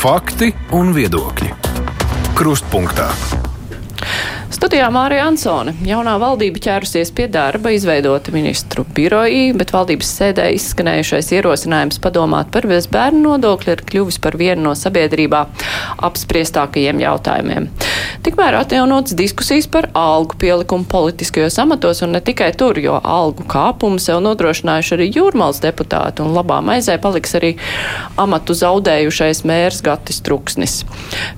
Fakti un viedokļi. Krustpunktā. Studijā Mārija Ansone. Jaunā valdība ķērusies pie darba, izveidota ministru biroji, bet valdības sēdē izskanējušais ierosinājums padomāt par bezbērnu nodokli ir kļuvis par vienu no sabiedrībā apspriestākajiem jautājumiem. Tikmēr atjaunotas diskusijas par algu pielikumu politiskajos amatos un ne tikai tur, jo algu kāpumu sev nodrošinājuši arī jūrmals deputāti un labā maizē paliks arī amatu zaudējušais mērs Gatis Truksnis.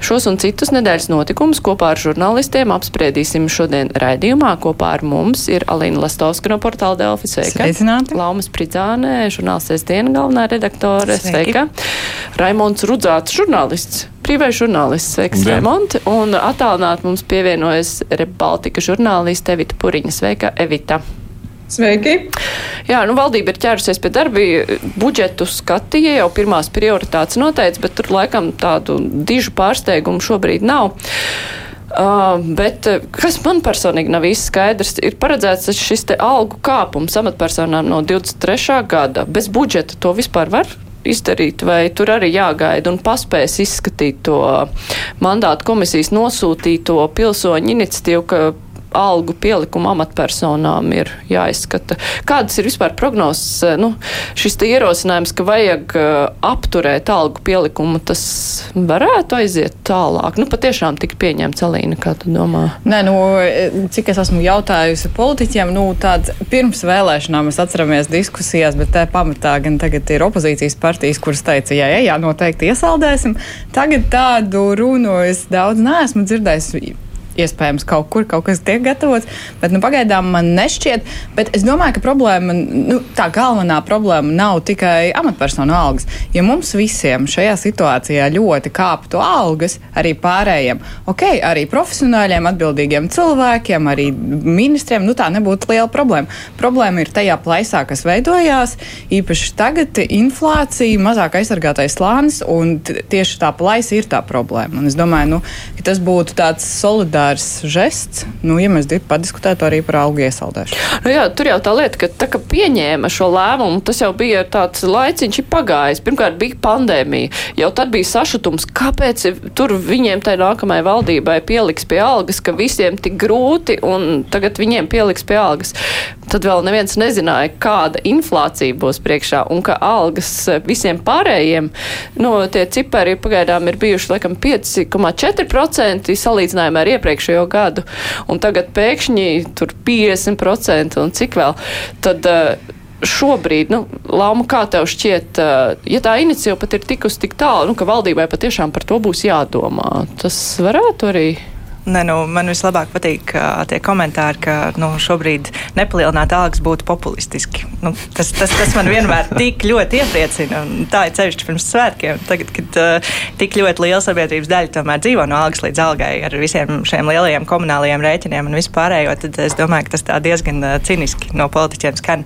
Šos un citus nedēļas notikumus kopā ar žurnālistiem apspriedīsim šodien raidījumā. Kopā ar mums ir Alīna Lastovska no portāla Delfi. Sveika! Sveicināti! Laumas Pridzānē, žurnāls Sēsdiena galvenā redaktore. Sveiki. Sveika! Raimonds Rudzāts, žurnālists. Brīvais žurnālists, sveiks, Raimonds. Un attālināt mums pievienojas Rebaltika žurnāliste Evita Puriņa. Sveika, Evita! Sveiki! Jā, nu valdība ir ķērusies pie darba, budžetu skatīja, jau pirmās prioritātes noteica, bet tur laikam tādu dižu pārsteigumu šobrīd nav. Uh, bet kas man personīgi nav īsti skaidrs, ir paredzēts šis te algu kāpums amatpersonām no 23. gada. Bez budžeta to vispār var izdarīt, vai tur arī jāgaida un paspēs izskatīt to mandātu komisijas nosūtīto pilsoņu iniciatīvu, ka algu pielikumu amatpersonām ir jāizskata. Kādas ir vispār prognozes? Nu, šis ierosinājums, ka vajag uh, apturēt algu pielikumu, tas varētu aiziet tālāk. Nu, patiešām tika pieņemts Alīna, kā tu domā? Nē, nu, cik es esmu jautājusi politiķiem, nu, tāds pirms vēlēšanām mēs atceramies diskusijās, bet tā pamatā gan tagad ir opozīcijas partijas, kuras teica, jā, jā, jā, noteikti iesaldēsim. Tagad tādu runu es daudz neesmu dzirdējis iespējams kaut kur kaut kas tiek gatavots, bet nu, pagaidām man nešķiet. Bet es domāju, ka problēma, nu, tā galvenā problēma nav tikai amatpersonu algas. Ja mums visiem šajā situācijā ļoti kāptu algas, arī pārējiem, ok, arī profesionāļiem, atbildīgiem cilvēkiem, arī ministriem, nu tā nebūtu liela problēma. Problēma ir tajā plaisā, kas veidojās, īpaši tagad inflācija, mazāk aizsargātais slānis, un tieši tā plaisa ir tā problēma. Un es domāju, nu, ka tas būtu tāds solidārs solidārs žests, nu, ja mēs padiskutētu arī par algu iesaldēšanu. Nu, jā, tur jau tā lieta, ka tā kā pieņēma šo lēmumu, tas jau bija tāds laiciņš pagājis. Pirmkārt bija pandēmija, jau tad bija sašutums, kāpēc tur viņiem tai nākamajai valdībai pieliks pie algas, ka visiem tik grūti un tagad viņiem pieliks pie algas. Tad vēl neviens nezināja, kāda inflācija būs priekšā un ka algas visiem pārējiem, nu, tie cipari pagaidām ir bijuši, laikam, 5,4% salīdzinājumā ar iepriekš iepriekšējo gadu, un tagad pēkšņi tur 50% un cik vēl, tad uh, šobrīd, nu, Lama, kā tev šķiet, uh, ja tā iniciatīva pat ir tikusi tik tālu, nu, ka valdībai patiešām par to būs jādomā, tas varētu arī Ne, nu, man vislabāk patīk uh, tie komentāri, ka nu, šobrīd nepalielināt algas būtu populistiski. Nu, tas, tas, tas man vienmēr tik ļoti iepriecina. Tā ir ceļš pirms svētkiem. Tagad, kad uh, tik ļoti liela sabiedrības daļa tomēr dzīvo no algas līdz algai ar visiem šiem lielajiem komunālajiem rēķiniem un vispārējo, tad es domāju, ka tas tā diezgan uh, ciniski no politiķiem skan.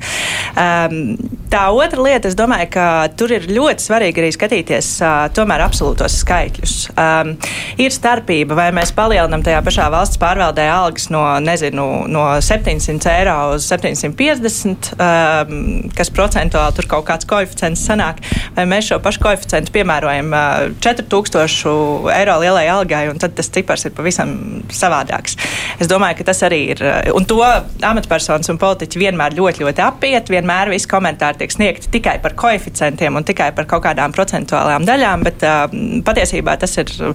Um, tā otra lieta, es domāju, ka tur ir ļoti svarīgi arī skatīties uh, tomēr absolūtos skaitļus. Um, ir starpība, vai mēs palielinam tajā pašā valsts pārvaldē algas no, nezinu, no 700 eiro uz 750, um, kas procentuāli tur kaut kāds koeficients sanāk, vai mēs šo pašu koeficientu piemērojam uh, 4000 eiro lielai algai, un tad tas cipars ir pavisam savādāks. Es domāju, ka tas arī ir, uh, un to amatpersonas un politiķi vienmēr ļoti, ļoti apiet, vienmēr visi komentāri tiek sniegti tikai par koeficientiem un tikai par kaut kādām procentuālām daļām, bet uh, patiesībā tas ir uh,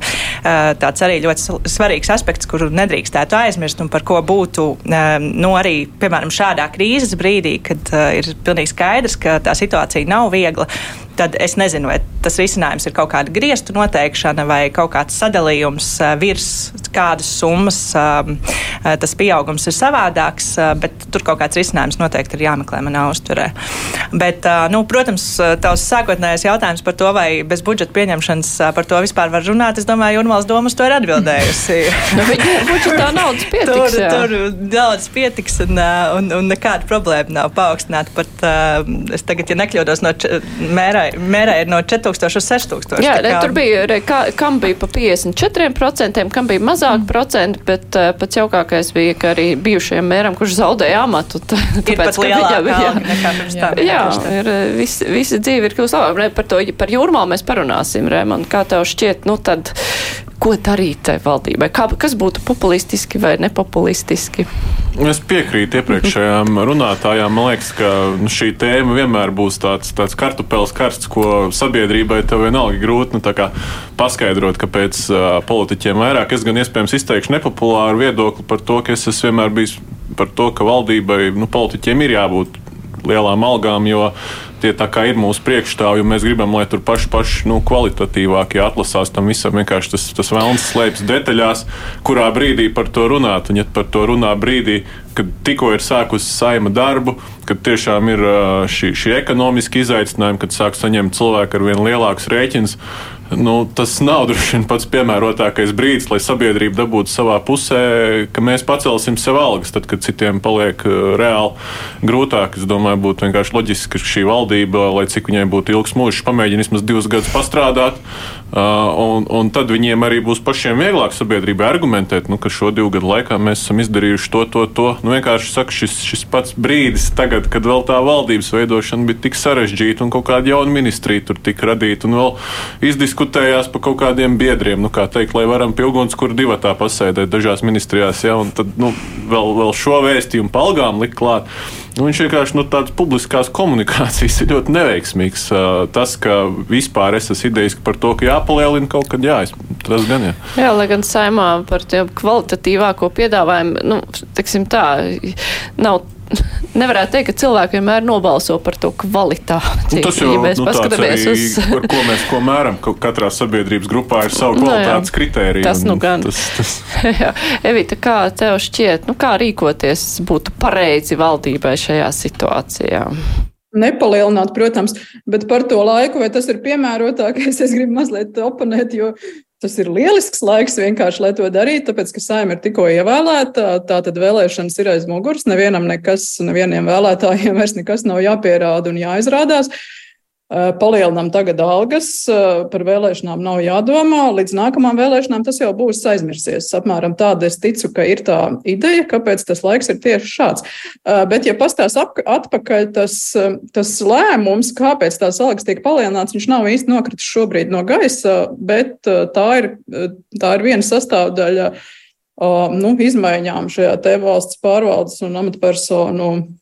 tāds arī ļoti svarīgs aspekts aspekts, kuru nedrīkstētu aizmirst un par ko būtu ehm, nu, arī, piemēram, šādā krīzes brīdī, kad uh, ir pilnīgi skaidrs, ka tā situācija nav viegla tad es nezinu, vai tas risinājums ir kaut kāda griestu noteikšana vai kaut kāds sadalījums virs kādas summas. Tas pieaugums ir savādāks, bet tur kaut kāds risinājums noteikti ir jāmeklē manā uztverē. Bet, nu, protams, tavs sākotnējais jautājums par to, vai bez budžeta pieņemšanas par to vispār var runāt, es domāju, Jurmāls domas to ir atbildējusi. nu, budžetā naudas pietiks. Tur, jā. tur naudas pietiks un, un, un nekāda problēma nav paaugstināta. Pat, es tagad, ja nekļūdos no mērā mērai, mērai ir no 4000 5000 uz 6000. Jā, kā... tur bija, re, kā, kam bija pa 54%, kam bija mazāk mm. procentu, bet uh, pats jaukākais bija, ka arī bijušajam mēram, kurš zaudēja amatu, tā, tāpēc, ka viņam bija tam. Jā, jā ir, vis, visa dzīve ir kļūst labāk. Par to, par jūrmālu mēs parunāsim, Rēmon, kā tev šķiet, nu tad ko darīt tai valdībai? Kā, kas būtu populistiski vai nepopulistiski? Es piekrītu iepriekšējām runātājām. Man liekas, ka nu, šī tēma vienmēr būs tāds, tāds kartupēlis karsts, ko sabiedrībai tev vienalga grūti nu, paskaidrot, kāpēc uh, politiķiem vairāk. Es gan iespējams izteikšu nepopulāru viedokli par to, ka es esmu vienmēr bijis par to, ka valdībai, nu, politiķiem ir jābūt lielām algām, jo tie tā kā ir mūsu priekšstāvji, un mēs gribam, lai tur paši, paši nu, kvalitatīvākie atlasās tam visam. Vienkārši tas, tas vēlams slēpjas detaļās, kurā brīdī par to runāt. Un, ja par to runā brīdī, kad tikko ir sākusi saima darbu, kad tiešām ir šī, šī ekonomiski izaicinājumi, kad sāk saņemt cilvēku ar vien lielākus rēķinus, nu, tas nav droši vien pats piemērotākais brīdis, lai sabiedrība dabūtu savā pusē, ka mēs pacelsim sev algas, tad, kad citiem paliek reāli grūtāk. Es domāju, būtu vienkārši loģiski, ka šī valdība, lai cik viņai būtu ilgs mūžs, pamēģina vismaz divus gadus pastrādāt, un, un tad viņiem arī būs pašiem vieglāk sabiedrībai argumentēt, nu, ka šo divu gadu laikā mēs esam izdarījuši to, to, to. Nu, vienkārši saka, šis, šis pats brīdis, tagad, kad vēl tā valdības veidošana bija tik sarežģīta un kaut kāda jauna ministrija tur tika radīta un vēl izdiskutēta diskutējās par kaut kādiem biedriem, nu, kā teikt, lai varam pie ugunskura divatā pasēdēt dažās ministrijās, ja, un tad nu, vēl, vēl šo vēstījumu palgām likt klāt. Nu, viņš vienkārši nu, tāds publiskās komunikācijas ir ļoti neveiksmīgs. Tas, ka vispār es esmu idejas par to, ka jāpalielina kaut kad, jā, es, tas gan jā. Jā, lai gan saimā par tiem kvalitatīvāko piedāvājumu, nu, teksim tā, nav nevarētu teikt, ka cilvēki vienmēr nobalso par to kvalitāti. Nu, tas jau ja mēs nu, paskatāmies uz. Par ko mēs ko mēram, ka katrā sabiedrības grupā ir savu kvalitātes no, kritēriju. Tas nu gan. Tas, tas... jā. Evita, kā tev šķiet, nu kā rīkoties būtu pareizi valdībai šajā situācijā? nepalielināt, protams, bet par to laiku, vai tas ir piemērotākais, es gribu mazliet oponēt, jo Tas ir lielisks laiks vienkārši, lai to darītu, tāpēc, ka saima ir tikko ievēlēta. Tā tad vēlēšanas ir aiz muguras. Nevienam nekas, nevieniem vēlētājiem vairs nekas nav jāpierāda un jāizrādās. Eh, palielinām tagad algas, eh, par vēlēšanām nav jādomā. Līdz nākamajām vēlēšanām tas jau būs aizmirsies. Apmēram tāda es ticu, ka ir tā ideja, kāpēc tas laiks ir tieši šāds. Eh, bet, ja pastās atpakaļ tas, tas lēmums, kāpēc tās algas tiek palielināts, viņš nav īsti nokritis šobrīd no gaisa, bet tā ir, tā ir viena sastāvdaļa nu, izmaiņām šajā te valsts pārvaldes un amatpersonu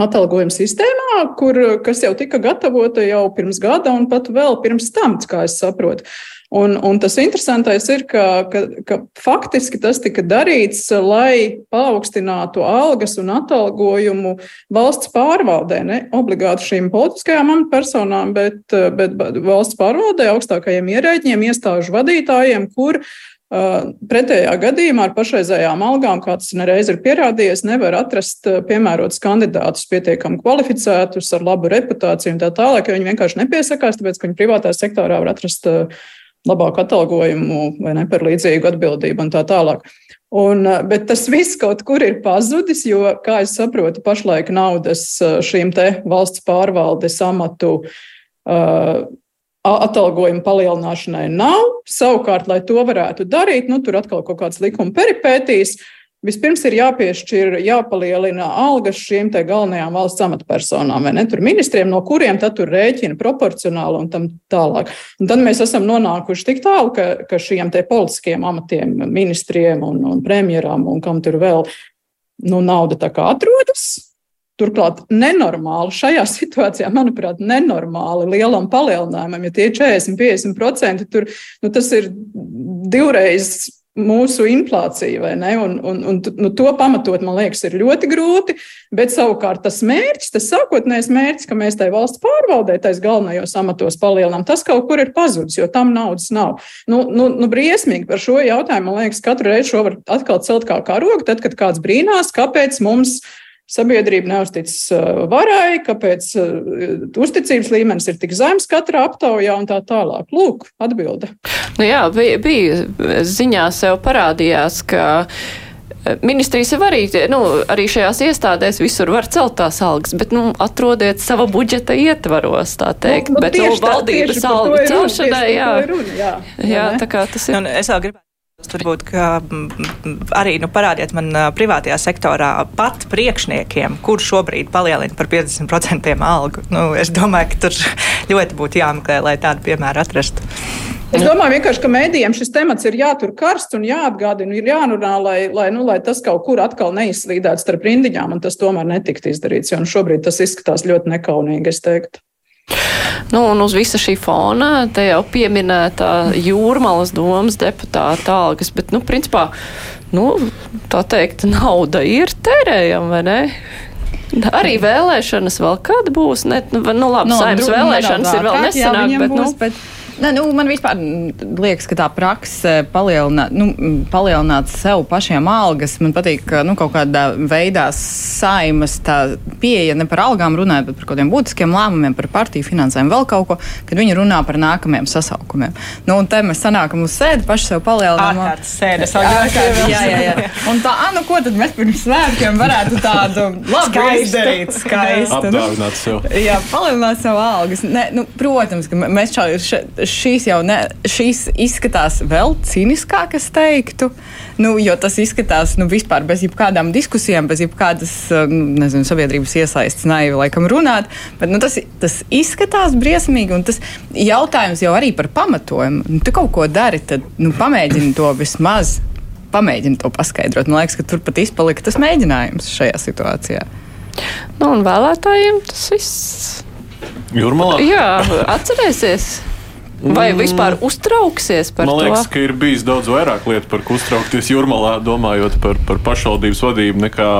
atalgojuma sistēmā, kur, kas jau tika gatavota jau pirms gada un pat vēl pirms tam, kā es saprotu. Un, un tas interesantais ir, ka, ka, ka faktiski tas tika darīts, lai paaugstinātu algas un atalgojumu valsts pārvaldē. Ne obligāti šīm politiskajām amatpersonām, bet, bet valsts pārvaldē augstākajiem ierēģiem, iestāžu vadītājiem, kur uh, Pretējā gadījumā ar pašreizējām algām, kā tas nereiz ir pierādījies, nevar atrast piemērotus kandidātus, pietiekami kvalificētus, ar labu reputāciju un tā tālāk, jo viņi vienkārši nepiesakās, tāpēc, ka viņi privātā sektorā var atrast labāku atalgojumu vai ne par līdzīgu atbildību un tā tālāk. Un, bet tas viss kaut kur ir pazudis, jo, kā es saprotu, pašlaik naudas šīm te valsts pārvaldes amatu uh, atalgojuma palielināšanai nav. Savukārt, lai to varētu darīt, nu, tur atkal kaut kādas likuma peripētīs. Vispirms ir jāpiešķir, jāpalielina algas šīm galvenajām valsts amatpersonām, vai ne? Tur ministriem, no kuriem tad tur rēķina proporcionāli un tam tālāk. Un tad mēs esam nonākuši tik tālu, ka, ka šiem te politiskiem amatiem, ministriem un, un premjeram un kam tur vēl nu, nauda tā kā atrodas, Turklāt nenormāli šajā situācijā, manuprāt, nenormāli lielam palielinājumam, ja tie ir 40, 50%, tur nu, ir divreiz mūsu inflācija, vai ne? Un, un, un nu, to pamatot, man liekas, ir ļoti grūti. Bet savukārt tas mērķis, tas sākotnējais mērķis, ka mēs tai valsts pārvaldē, tais galvenajos amatos palielinām, tas kaut kur ir pazudis, jo tam naudas nav. Nu, nu, nu, briesmīgi par šo jautājumu, man liekas, katru reizi šo var atkal celt kā karogu, tad, kad kāds brīnās, kāpēc mums ir Sabiedrība neuztic uh, varai, kāpēc uh, uzticības līmenis ir tik zems katrā aptaujā un tā tālāk. Lūk, atbilde. Nu jā, bija, bija ziņās jau parādījās, ka Ministrijas jau arī, nu, arī šajās iestādēs visur var celt tās algas, bet, nu, atrodiet sava budžeta ietvaros, tā teikt. Nu, nu, bet, nu, valdības algu celšanai, jā. runa, jā. Jā, ne? tā kā tas ir. Un es vēl gribētu. Varbūt, arī nu, parādiet man privātajā sektorā pat priekšniekiem, kur šobrīd palielina par 50% algu. Nu, es domāju, ka tur ļoti būtu jāmeklē, lai tādu piemēru atrastu. Es domāju, ka mēdījiem šis temats ir jātur karsts un jāatgādina, ir jānunā, lai, lai, nu, lai tas kaut kur atkal neizslīdētu starp rindiņām, un tas tomēr netiktu izdarīts. Jo nu, šobrīd tas izskatās ļoti nekaunīgi, es teiktu. Nu, un uz visa šī fona te jau pieminēta jūrmalas domas deputāta algas, bet, nu, principā, nu, tā teikt, nauda ir tērējama, vai ne? Arī vēlēšanas vēl kad būs, ne, nu, nu labi, nu, saimnes dru- vēlēšanas ir vēl nesenāk, bet, nu, būs, bet Ne, nu, man vispār liekas, ka tā praksa palielināt, nu, palielināt sev pašiem algas. Man patīk, ka nu, kaut kādā veidā saimas tā pieeja ne par algām runājot, bet par kaut kādiem būtiskiem lēmumiem, par partiju finansēm, vēl kaut ko, kad viņi runā par nākamajiem sasaukumiem. Nu, un te mēs sanākam uz sēdi, paši sev palielinām. Ārkārtas sēdes, Ārkārtas, jā, jā, jā. Un tā, ah, nu, ko tad mēs pirms svētkiem varētu tādu labu izdarīt? Skaistu. nu. Apdāvināt sev. Jā, palielināt savu algas. Ne, nu, protams, ka mēs šā, še, šīs jau ne, šīs izskatās vēl cīniskāk, es teiktu. Nu, jo tas izskatās nu, vispār bez jebkādām diskusijām, bez jebkādas uh, nu, nezinu, sabiedrības iesaistes, naivi laikam runāt. Bet, nu, tas, tas izskatās briesmīgi, un tas jautājums jau arī par pamatojumu. Nu, tu kaut ko dari, tad nu, pamēģini to vismaz. Pamēģini to paskaidrot. Man liekas, ka tur pat izpalika tas mēģinājums šajā situācijā. nu, un vēlētājiem tas viss, Jūrmalā? jā, atcerēsies. Vai vispār uztrauksies par Man to? liekas, ka ir bijis daudz vairāk lietu, par ko uztraukties jūrmalā, domājot par, par pašvaldības vadību, nekā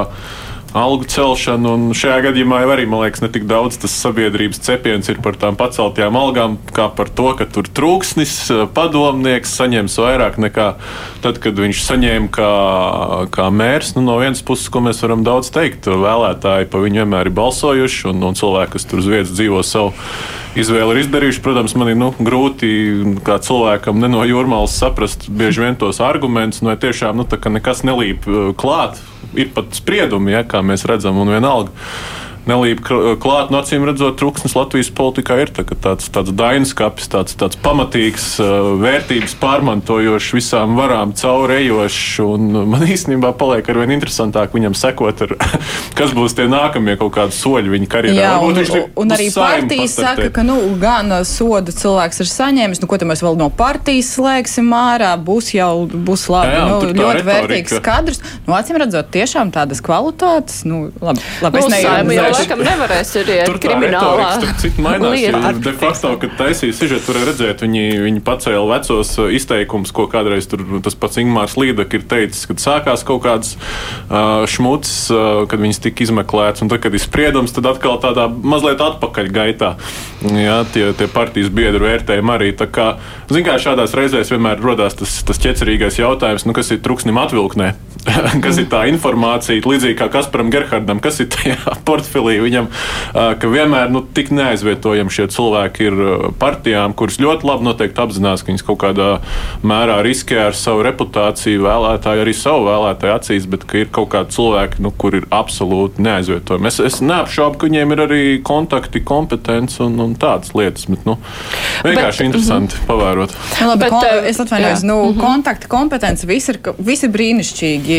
algu celšanu. Šajā gadījumā jau arī, man liekas, ne tik daudz tas sabiedrības cepiens ir par tām paceltajām algām, kā par to, ka tur trūksnis eh, padomnieks saņems vairāk nekā tad, kad viņš saņēma kā, kā mērs. Nu, no vienas puses, ko mēs varam daudz teikt, vēlētāji pa viņu vienmēr ir balsojuši, un, un cilvēki, kas tur uz vietas dzīvo savu izvēli ir izdarījuši. Protams, man ir nu, grūti kā cilvēkam ne no jūrmālas saprast bieži vien tos argumentus, nu, vai tiešām nu, nekas nelīp uh, klāt. Ir pat spriedumi, ja, kā mēs redzam, un vienalga. Nelīp kr- klāt, no acīm redzot, trūksnis Latvijas politikā ir tā, tāds, tāds dainskapis, tāds, tāds pamatīgs, uh, vērtības pārmantojošs, visām varām caurējošs. un Man īstenībā paliek ar vien interesantāk viņam sekot, ar, kas būs tie nākamie kaut kādi soļi viņa karjerā. Jā, Varbūt un, un uz arī Saeimu partijas saka, ka nu, gan uh, sodu cilvēks ir saņēmis, nu, ko tad mēs vēl no partijas slēgsim ārā, būs jau būs labi, Jā, jā, un nu, ļoti retorika. vērtīgs kadrs. Nu, acīm redzot, tiešām tādas kvalitātes, nu, labi, labi Nu, es saima neiešu. laikam nevarēs iet Tur kriminālā jo De facto, kad taisīja sižetu, tur redzēt, viņi, viņi pacēla vecos uh, izteikumus, ko kādreiz tur tas pats Ingmārs Līdek ir teicis, kad sākās kaut kāds uh, šmuts, uh, kad viņas tika izmeklēts, un tad, kad ir spriedums, tad atkal tādā mazliet atpakaļ gaitā. Jā, tie, tie partijas biedru vērtējumi arī. Tā kā, zin kā, šādās reizēs vienmēr rodās tas, tas ķecerīgais jautājums, nu, kas ir truksnim atvilknē. kas ir tā informācija, līdzīgi kā Kasparam Gerhardam, kas ir tajā portfelī viņam, ā, ka vienmēr nu, tik neaizvietojami šie cilvēki ir partijām, kuras ļoti labi noteikti apzinās, ka viņas kaut kādā mērā riskē ar savu reputāciju, vēlētāju, arī savu vēlētāju acīs, bet ka ir kaut kādi cilvēki, nu, kur ir absolūti neaizvietojami. Es, es neapšaubu, ka viņiem ir arī kontakti, kompetence un, un tādas lietas, bet nu, vienkārši bet, interesanti pavērot. Nu, labi, Bet, kon, es atvainojos, nu, mm -hmm. kontakti, kompetence, viss ir, viss ir brīnišķīgi,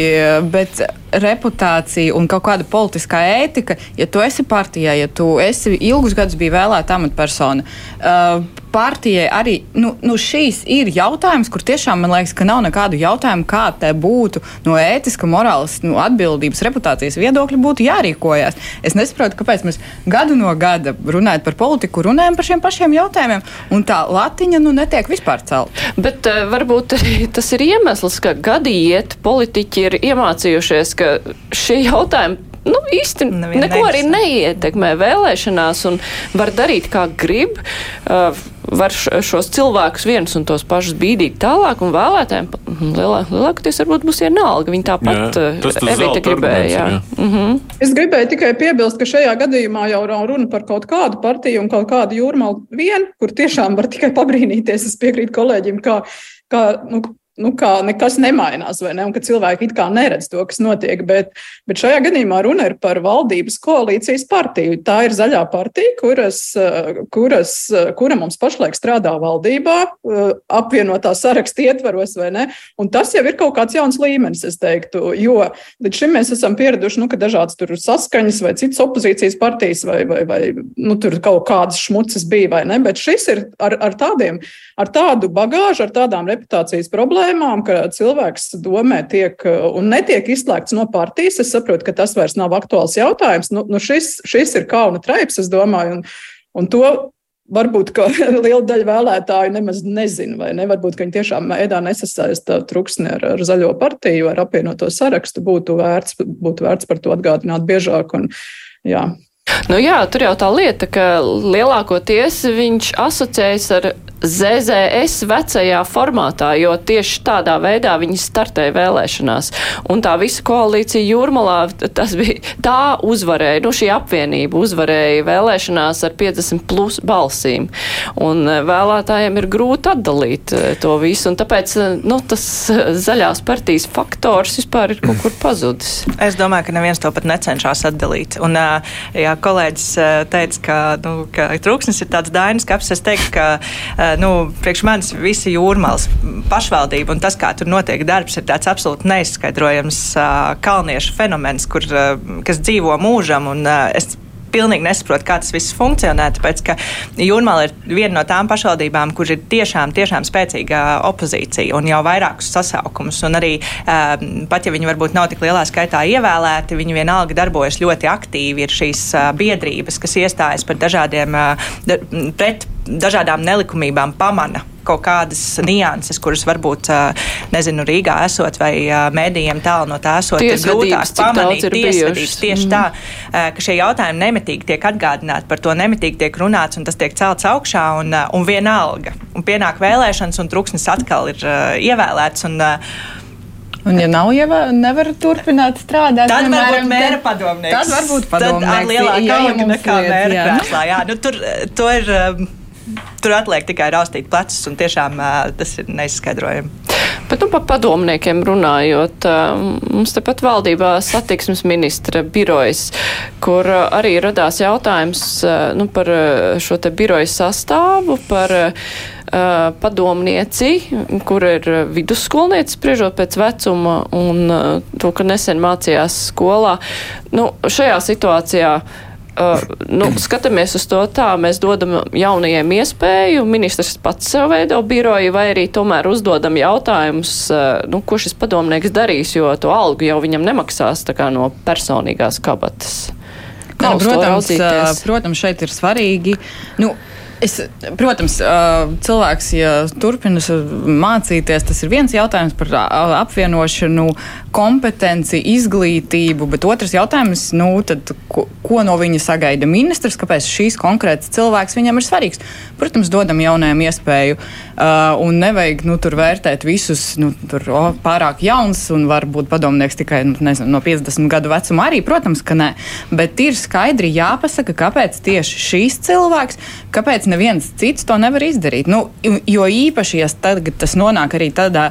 bet reputācija un kaut kāda politiskā ētika, ja tu esi partijā, ja tu esi ilgus gadus bijis vēlēta amatpersona, uh, partijai arī nu, nu šīs ir jautājums, kur tiešām man liekas, ka nav nekādu jautājumu, kā te būtu no ētiska, morāles, nu, atbildības, reputācijas viedokļa būtu jārīkojas. Es nesaprotu, kāpēc mēs gadu no gada runājot par politiku, runājam par šiem pašiem jautājumiem, un tā latiņa nu, netiek vispār celta. Bet uh, varbūt tas ir iemesls, ka gadi iet, politiķi ir iemācījušies, ka šie jautājumi. Nu, īsti Nevienu neko arī neinteresē. neietekmē vēlēšanās, un var darīt, kā grib. Uh, var šos cilvēkus viens un tos pašus bīdīt tālāk, un vēlētājiem mhm, lielā, lielākoties varbūt būs vienalga. Viņi tāpat uh, Evita gribēja. Jā. jā. Mhm. Es gribēju tikai piebilst, ka šajā gadījumā jau nav runa par kaut kādu partiju un kaut kādu jūrmālu vien, kur tiešām var tikai pabrīnīties. Es piekrītu kolēģim, kā, kā nu, nu, kā nekas nemainās, vai ne? Un ka cilvēki it kā neredz to, kas notiek. Bet, bet šajā gadījumā runa ir par valdības koalīcijas partiju. Tā ir zaļā partija, kuras, kuras, kura mums pašlaik strādā valdībā, apvienotā saraksta ietvaros, vai ne? Un tas jau ir kaut kāds jauns līmenis, es teiktu. Jo līdz šim mēs esam pieraduši, nu, ka dažādas tur saskaņas vai citas opozīcijas partijas vai, vai, vai nu, tur kaut kādas šmuces bija, vai ne? Bet šis ir ar, ar, tādiem, ar tādu bagāžu, ar tādām reputācijas problēmām problēmām, ka cilvēks domē tiek un netiek izslēgts no partijas. Es saprotu, ka tas vairs nav aktuāls jautājums. Nu, nu šis, šis ir kauna traips, es domāju, un, un to varbūt liela daļa vēlētāju nemaz nezina, vai ne? Varbūt viņi tiešām mēdā nesasaista truksni ar, ar zaļo partiju, ar apvienoto sarakstu. Būtu vērts, būtu vērts par to atgādināt biežāk. Un, jā. Nu jā, tur jau tā lieta, ka lielākoties viņš asociējas ar ZZS vecajā formātā, jo tieši tādā veidā viņi startēja vēlēšanās. Un tā visa koalīcija jūrmalā, tas bija tā uzvarēja, nu šī apvienība uzvarēja vēlēšanās ar 50 plus balsīm. Un e, vēlētājiem ir grūti atdalīt e, to visu, un tāpēc, e, nu, tas zaļās partijas faktors vispār ir kaut kur pazudis. Es domāju, ka neviens to pat necenšas atdalīt. Un, jā, kolēģis teica, ka, nu, ka trūksnis ir tāds dainis kaps. Es teiktu, ka nu, priekš manis visa jūrmālas pašvaldība un tas, kā tur notiek darbs, ir tāds absolūti neizskaidrojams kalniešu fenomens, kur, kas dzīvo mūžam. Un, es pilnīgi nesaprotu, kā tas viss funkcionē. Tāpēc, ka Jūrmāla ir viena no tām pašvaldībām, kur ir tiešām, tiešām spēcīga opozīcija un jau vairākus sasaukumus. Un arī um, pat ja viņi varbūt nav tik lielā skaitā ievēlēti, viņi vienalga darbojas ļoti aktīvi. Ir šīs uh, biedrības, kas iestājas par dažādiem, uh, pret dažādām nelikumībām pamana kaut kādas nianses, kuras varbūt, nezinu, Rīgā esot vai mēdījiem tālu no tā esot, ir grūtāk pamanīt tiesvedības. Tieši mm. tā, ka šie jautājumi nemitīgi tiek atgādināti, par to nemitīgi tiek runāts un tas tiek celts augšā un, un vienalga. Un pienāk vēlēšanas un truksnis atkal ir ievēlēts. Un, Un, ja nav jau nevar turpināt strādāt, tad piemēram, varbūt mēra padomnieks. Tad varbūt padomnieks. Tad ar lielāku kauju nekā mēra krēslā. Jā, nu, tur, to ir. Tur atliek tikai raustīt plecus, un tiešām tas ir neizskaidrojami. Bet nu, par padomniekiem runājot, mums tepat valdībā satiksmes ministra birojas, kur arī radās jautājums nu, par šo te biroju sastāvu, par padomnieci, kur ir vidusskolniece, spriežot pēc vecuma un to, ka nesen mācījās skolā. Nu, šajā situācijā Uh, nu, skatāmies uz to tā, mēs dodam jaunajiem iespēju, ministrs pats sev veido biroju, vai arī tomēr uzdodam jautājumus, uh, nu, ko šis padomnieks darīs, jo to algu jau viņam nemaksās no personīgās kabatas. Kā protams, protams, šeit ir svarīgi. Nu, Es, protams, cilvēks, ja turpina mācīties, tas ir viens jautājums par apvienošanu, kompetenci, izglītību, bet otrs jautājums, nu, tad, ko, ko no viņa sagaida ministrs, kāpēc šīs konkrētas cilvēks viņam ir svarīgs. Protams, dodam jaunajam iespēju, un nevajag nu, tur vērtēt visus nu, tur, oh, pārāk jauns, un varbūt padomnieks tikai nu, nezinu, no 50 gadu vecuma arī, protams, ka nē. Bet ir skaidri jāpasaka, kāpēc tieši šīs cilvēks, kāpēc neviens cits to nevar izdarīt. Nu, jo īpaši, ja tas nonāk arī tādā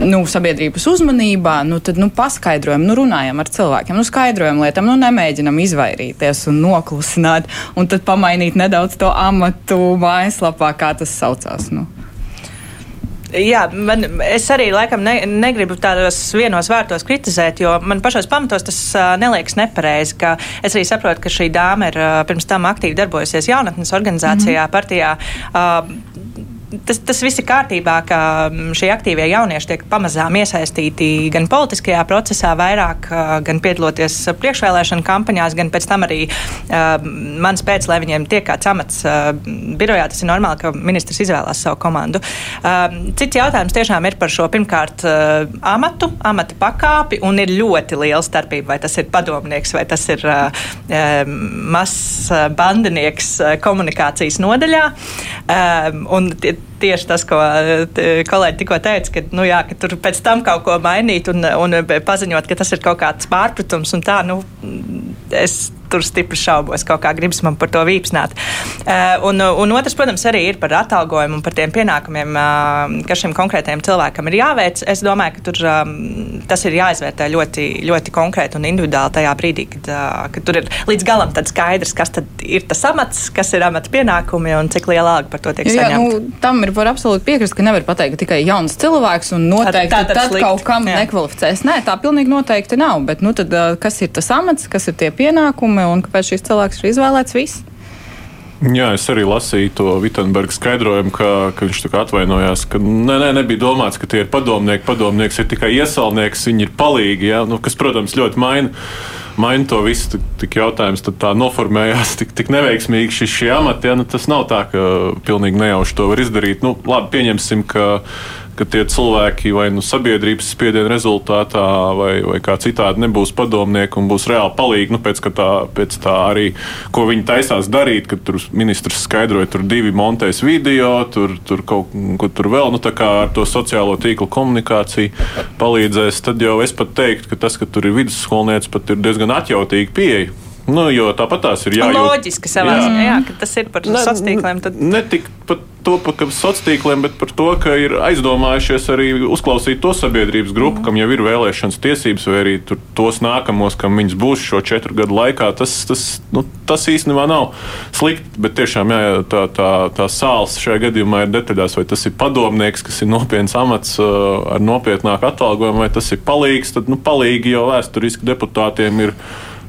nu, sabiedrības uzmanībā, nu, tad nu, paskaidrojam, nu, runājam ar cilvēkiem, nu, skaidrojam lietām, nu, nemēģinam izvairīties un noklusināt, un tad pamainīt nedaudz to amatu mājaslapā, kā tas saucās. Nu. Jā, man, es arī laikam ne, negribu tādos vienos vārtos kritizēt, jo man pašos pamatos tas neliekas nepareizi. Es arī saprotu, ka šī dāma ir pirms tam aktīvi darbojusies jaunatnes organizācijā, mm -hmm. partijā. Uh, tas, tas viss ir kārtībā, ka mm, šie aktīvie jaunieši tiek pamazām iesaistīti gan politiskajā procesā, vairāk gan piedaloties priekšvēlēšanu kampaņās, gan pēc tam arī uh, mans pēc, lai viņiem tiek kāds amats uh, birojā. Tas ir normāli, ka ministrs izvēlās savu komandu. Uh, cits jautājums tiešām ir par šo pirmkārt uh, amatu, amata pakāpi, un ir ļoti liela starpība, vai tas ir padomnieks vai tas ir uh, mazs bandinieks komunikācijas nodaļā. Uh, tieši tas, ko kolēģi tikko teica, ka, nu, jā, ka tur pēc tam kaut ko mainīt un, un paziņot, ka tas ir kaut kāds pārpratums un tā, nu, es tur stipri šaubos. Kaut kā gribas man par to vīpsnāt. Uh, un, un otrs, protams, arī ir par atalgojumu un par tiem pienākumiem, uh, kas šim konkrētajam cilvēkam ir jāveic. Es domāju, ka tur, um, tas ir jāizvērtē ļoti, ļoti konkrēti un individuāli tajā brīdī, kad, kad tur ir līdz galam skaidrs, kas ir tas amats, kas ir amata pienākumi un cik liela alga par to tiek saņemta. Jā, nu, tam ir var absolūti piekrist, ka nevar pateikt, ka tikai jauns cilvēks un noteikti tā, tā, tad slikt. kaut kam jā. nekvalificēs. Nē, tā pilnīgi noteikti nav. Bet nu, tad, kas ir tas amats, kas ir tie pienākumi un kāpēc šis cilvēks ir izvēlēts viss? Jā, es arī lasīju to Vitsenberga skaidrojumu, ka, ka viņš atvainojās, ka nē, nē, nebija domāts, ka tie ir padomnieki. Padomnieks ir tikai iesaulnieks, viņi ir palīgi, jā, nu, kas, protams, ļoti maina maina to visu. Tik jautājums tā noformējās tik, tik neveiksmīgi šis šie amati. Ja? Nu, tas nav tā, ka pilnīgi nejauši to var izdarīt. Nu, labi, pieņemsim, ka ka tie cilvēki vai nu sabiedrības spiediena rezultātā vai, vai kā citādi nebūs padomnieki un būs reāli palīgi. Nu, pēc, tā, pēc tā arī, ko viņi taisās darīt, kad tur ministrs skaidroja, tur divi montēs video, tur, tur kaut ko tur vēl, nu tā kā ar to sociālo tīklu komunikāciju palīdzēs, tad jau es pat teiktu, ka tas, ka tur ir vidusskolnieks, pat ir diezgan atjautīga pieeja. Nu, jo tāpat tās ir jājūt. Loģiski savā ziņā, jā, ka tas ir par sociāliem tīkliem. Tad... Ne tik par to, par sociāliem tīkliem, bet par to, ka ir aizdomājušies arī uzklausīt to sabiedrības grupu, mm. kam jau ir vēlēšanas tiesības, vai arī tos nākamos, kam viņas būs šo četru gadu laikā. Tas, tas, nu, tas īstenībā nav slikti, bet tiešām jā, tā, tā, tā sāls šajā gadījumā ir detaļās, vai tas ir padomnieks, kas ir nopietns amats ar nopietnāku atalgojumu, vai tas ir palīgs. Tad nu, palīgi jau vēsturiski deputātiem ir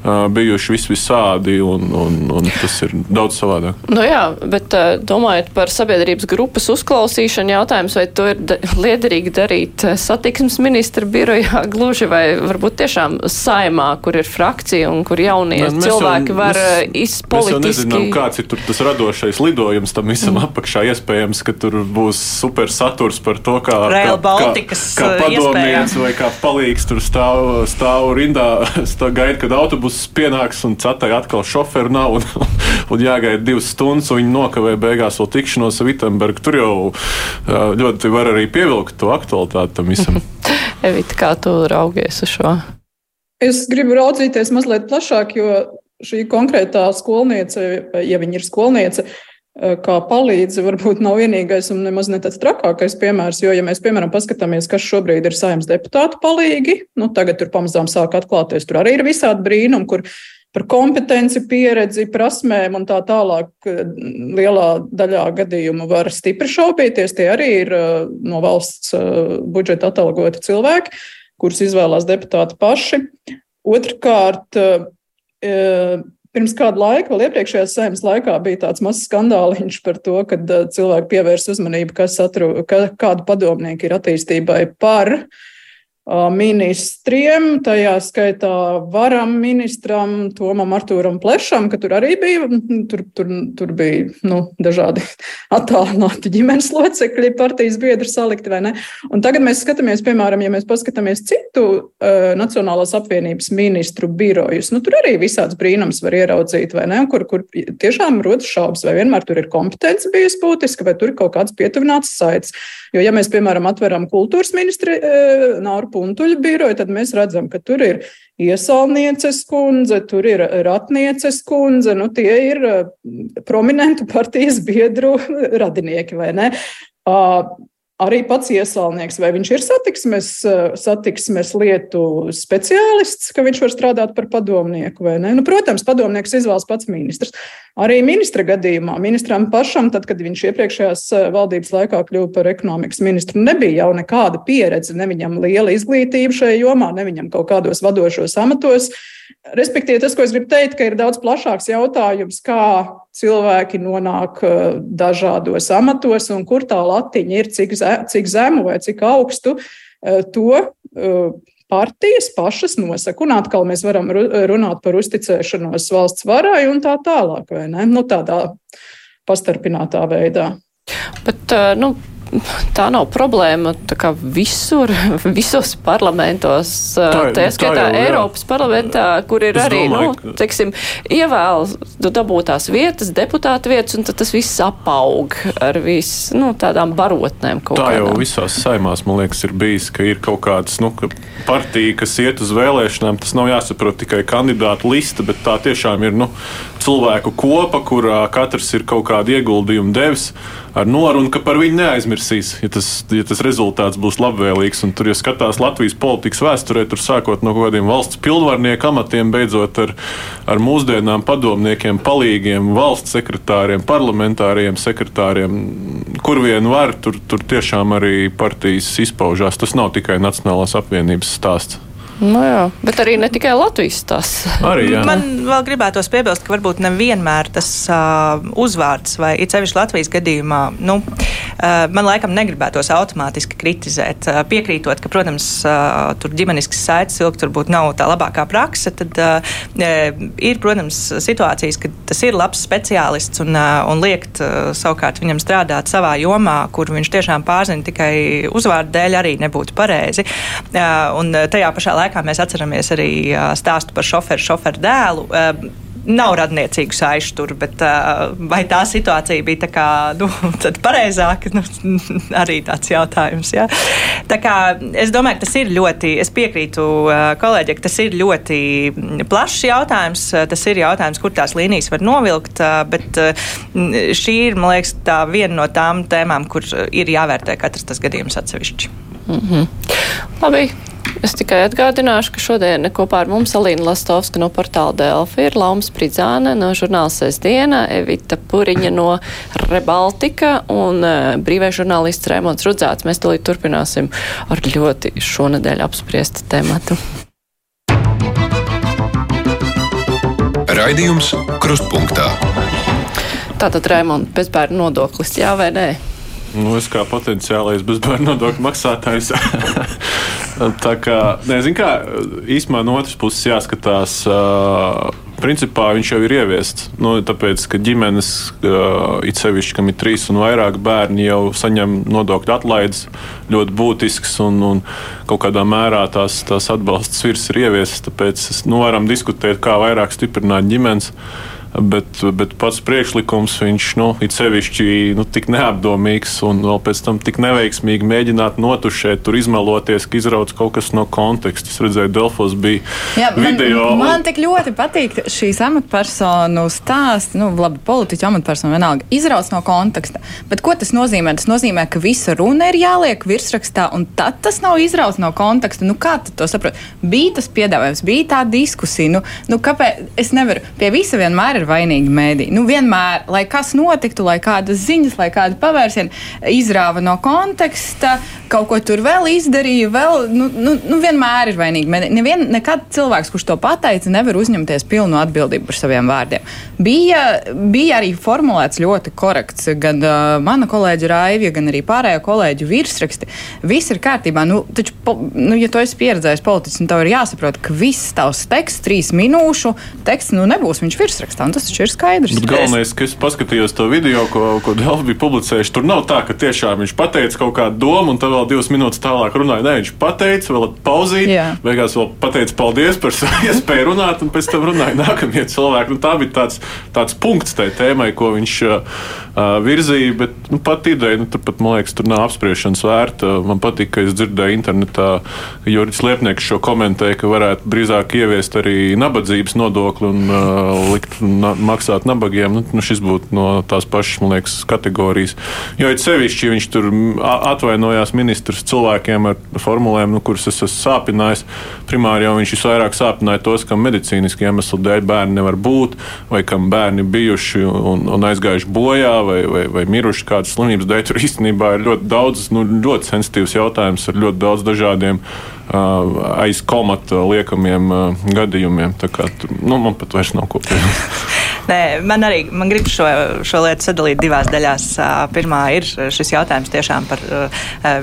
bijuši vis visādi, un, un, un tas ir daudz savādāk. Nu jā, bet domājot par sabiedrības grupas uzklausīšanu, jautājums, vai to ir liederīgi darīt satiksmes ministra birojā gluži vai varbūt tiešām saimā, kur ir frakcija un kur jaunie ne, cilvēki jau, var izpolitiski. Mēs jau nezinām, kāds ir tas radošais lidojums tam visam mm. apakšā. Iespējams, ka tur būs super saturs par to, kā, Rail kā, kā, kā padomnieks vai kā palīgs tur stāv, stāv rindā, stāv gaida, kad autobus autobuss pienāks un cetai atkal šoferu nav un, un jāgaida divas stundas, un viņi nokavē beigās vēl tikšanos ar Vitsenbergu. Tur jau ļoti var arī pievilkt to aktualitāti tam visam. Evita, kā tu raugies uz šo? Es gribu raudzīties mazliet plašāk, jo šī konkrētā skolniece, ja viņa ir skolniece, kā palīdzi, varbūt nav vienīgais un nemaz ne tāds trakākais piemērs. Jo, ja mēs, piemēram, paskatāmies, kas šobrīd ir saimnes deputātu palīgi, nu, tagad tur pamazām sāk atklāties, tur arī ir visādi brīnumi, kur par kompetenci, pieredzi, prasmēm un tā tālāk lielā daļā gadījumu var stipri šaubīties. Tie arī ir no valsts budžeta atalgoti cilvēki, kurus izvēlās deputāti paši. Otrkārt, Pirms kāda laika, vēl iepriekšējā saimnes laikā, bija tāds mazs skandāliņš par to, ka cilvēki pievērs uzmanību, kas atru, ka, kādu padomnieku ir attīstībai par uh, ministriem, tajā skaitā varam ministram Tomam Artūram Plešam, ka tur arī bija, tur, tur, tur bija nu, dažādi attālināti ģimenes locekļi, partijas biedri salikti vai ne. Un tagad mēs skatāmies, piemēram, ja mēs paskatāmies citu uh, Nacionālās apvienības ministru birojus, nu tur arī visāds brīnums var ieraudzīt, vai ne, kur, kur tiešām rodas šaubas, vai vienmēr tur ir kompetence bijusi būtiska, vai tur ir kaut kāds pietuvināts saites. Jo, ja mēs, piemēram, atveram kultūras ministri uh, Nauru puntuļu biroju, tad mēs redzam, ka tur ir iesaulnieces kundze, tur ir ratnieces kundze, nu tie ir eh, prominentu partijas biedru radinieki, vai ne? arī pats iesaulnieks, vai viņš ir satiksmes, satiksmes lietu speciālists, ka viņš var strādāt par padomnieku vai ne. Nu, protams, padomnieks izvēlas pats ministrs. Arī ministra gadījumā, ministram pašam, tad, kad viņš iepriekšējās valdības laikā kļuva par ekonomikas ministru, nebija jau nekāda pieredze, ne viņam liela izglītība šajā jomā, ne viņam kaut kādos vadošos amatos. Respektīvi, tas, ko es gribu teikt, ir daudz plašāks jautājums, kā cilvēki nonāk uh, dažādos amatos un kur tā latiņa ir, cik, ze, cik zemu vai cik augstu. Uh, to partijas pašas nosaka. Un atkal mēs varam runāt par uzticēšanos valsts varai un tā tālāk, vai ne? Nu, tādā pastarpinātā veidā. Bet, nu, tā nav problēma tā visur, visos parlamentos. Tā, tā skaitā tā jau, Eiropas jā. parlamentā, kur ir es arī, domāju, nu, teiksim, ievēl, tu dabūtās vietas, deputāta vietas, un tad tas viss apaug ar vis, nu, tādām barotnēm. Tā kādām. jau visās saimās, man liekas, ir bijis, ka ir kaut kāds, nu, ka partija, kas iet uz vēlēšanām, tas nav jāsaprot tikai kandidātu lista, bet tā tiešām ir, nu, cilvēku kopa, kurā katrs ir kaut kādu ieguldījumu devis ar norunu, ka par viņu neaizmirsīs, ja tas, ja tas rezultāts būs labvēlīgs. Un tur, ja skatās Latvijas politikas vēsturē, tur sākot no kaut kādiem valsts pilnvarnieku amatiem, beidzot ar, ar mūsdienām padomniekiem, palīgiem, valsts sekretāriem, parlamentāriem sekretāriem, kur vien var, tur, tur tiešām arī partijas izpaužās. Tas nav tikai Nacionālās apvienības stāsts. Nu jā, bet arī ne tikai Latvijas tas. Arī, jā. Man vēl gribētos piebilst, ka varbūt nevienmēr tas uh, uzvārds vai it sevišķi Latvijas gadījumā, nu, uh, man laikam negribētos automātiski kritizēt. Uh, piekrītot, ka, protams, uh, tur ģimenisks saites ilgi turbūt nav tā labākā praksa, tad uh, ir, protams, situācijas, kad tas ir labs speciālists un, uh, un liekt uh, savukārt viņam strādāt savā jomā, kur viņš tiešām pārzina tikai uzvārdu dēļ, arī nebūtu pareizi. Uh, un tajā pašā laikā laikā mēs atceramies arī stāstu par šoferu, šoferu dēlu nav radniecīgu saišu tur, bet vai tā situācija bija tā kā, nu, pareizāka, nu, arī tāds jautājums. Ja? Tā kā es domāju, ka tas ir ļoti, es piekrītu uh, kolēģi, ka tas ir ļoti plašs jautājums. Tas ir jautājums, kur tās līnijas var novilkt, bet šī ir, man liekas, tā viena no tām tēmām, kur ir jāvērtē katrs tas gadījums atsevišķi. Mm -hmm. Labi, Es tikai atgādināšu, ka šodien kopā ar mums Alīna Lastovska no portāla Delfi ir Laums Pridzāne no žurnāla Sēsdiena, Evita Puriņa no Rebaltika un uh, brīvais žurnālists Rēmons Rudzāts. Mēs tūlīt turpināsim ar ļoti šonadēļ apspriestu tematu. Raidījums Krustpunktā. Tātad, Rēmons, bezbērnu nodoklis, jā vai nē? Nu, es kā potenciālais bezbērnu nodokļu maksātājs. tā kā, nezinu, kā īstenībā no otras puses jāskatās. Uh, principā viņš jau ir ieviests. Nu, tāpēc, ka ģimenes, uh, it sevišķi, kam ir trīs un vairāk bērni, jau saņem nodokļu atlaides ļoti būtisks un, un kaut kādā mērā tās, tās atbalsts virs ir ieviests. Tāpēc nu, varam diskutēt, kā vairāk stiprināt ģimenes. Uh, bet, bet pats priekšlikums viņš nu, ir sevišķi nu, tik neapdomīgs un vēl pēc tam tik neveiksmīgi mēģināt notušēt, tur izmeloties, ka izrauc kaut kas no konteksta. Es redzēju, Delfos bija Jā, video. Man, man tik ļoti patīk šīs amatpersonu stāsti, nu, labi, politiķu amatpersonu vienalga, izrauc no konteksta. Bet ko tas nozīmē? Tas nozīmē, ka visa runa ir jāliek virsrakstā, un tad tas nav izrauts no konteksta. Nu, kā tu to saproti? Bija tas piedāvājums, bija tā diskusija. Nu, nu, kāpēc es nevaru pie visa vienmēr ir ir vainīgi mēdī. Nu, vienmēr, lai kas notiktu, lai kādas ziņas, lai kāda pavērsiena izrāva no konteksta, kaut ko tur vēl izdarīja, vēl, nu, nu, nu vienmēr ir vainīgi mēdī. Nevien, nekad cilvēks, kurš to pateica, nevar uzņemties pilnu atbildību par saviem vārdiem. Bija, bija arī formulēts ļoti korekts gan uh, mana kolēģa Raivija, gan arī pārējo kolēģu virsraksti. Viss ir kārtībā. Nu, taču, po, nu, ja tu esi pieredzējis politiķis, tad tev ir jāsaprot, ka viss tavs teksts, trīs minūšu teksts, nu, nebūs viņš virsrakstā tas taču ir skaidrs. Bet galvenais, ka es paskatījos to video, ko, ko Dēls bija publicējuši, tur nav tā, ka tiešām viņš pateica kaut kādu domu, un tad vēl divas minūtes tālāk runāja. Nē, viņš pateica, vēl pauzīt, beigās vēl pateica paldies par savu iespēju runāt, un pēc tam runāja nākamie cilvēki. Nu, tā bija tāds, tāds punkts tai tēmai, ko viņš uh, virzīja, bet nu, pat ideja, nu, tur pat, man liekas, tur nav apspriešanas vērta. Man patīk, ka es dzirdēju internetā, ka Juris Liepnieks šo komentēja, ka varētu drīzāk ieviest arī nabadzības nodokli un uh, likt na maksāt nabagiem, nu, nu šis būtu no tās pašas, man liekas, kategorijas. Jo it sevišķi viņš tur atvainojās ministrs cilvēkiem ar formulēm, nu, kuras es esmu sāpinājis. Primāri jau viņš visvairāk sāpināja tos, kam medicīniski iemeslu dēļ bērni nevar būt, vai kam bērni bijuši un, un aizgājuši bojā, vai, vai, vai miruši kādas slimības dēļ. Tur īstenībā ir ļoti daudz, nu, ļoti sensitīvs jautājums ar ļoti daudz dažādiem aiz komata liekamiem gadījumiem. Tā kā, nu, man pat vairs nav ko piebilst. Nē, man arī man grib šo, šo lietu sadalīt divās daļās. Pirmā ir šis jautājums tiešām par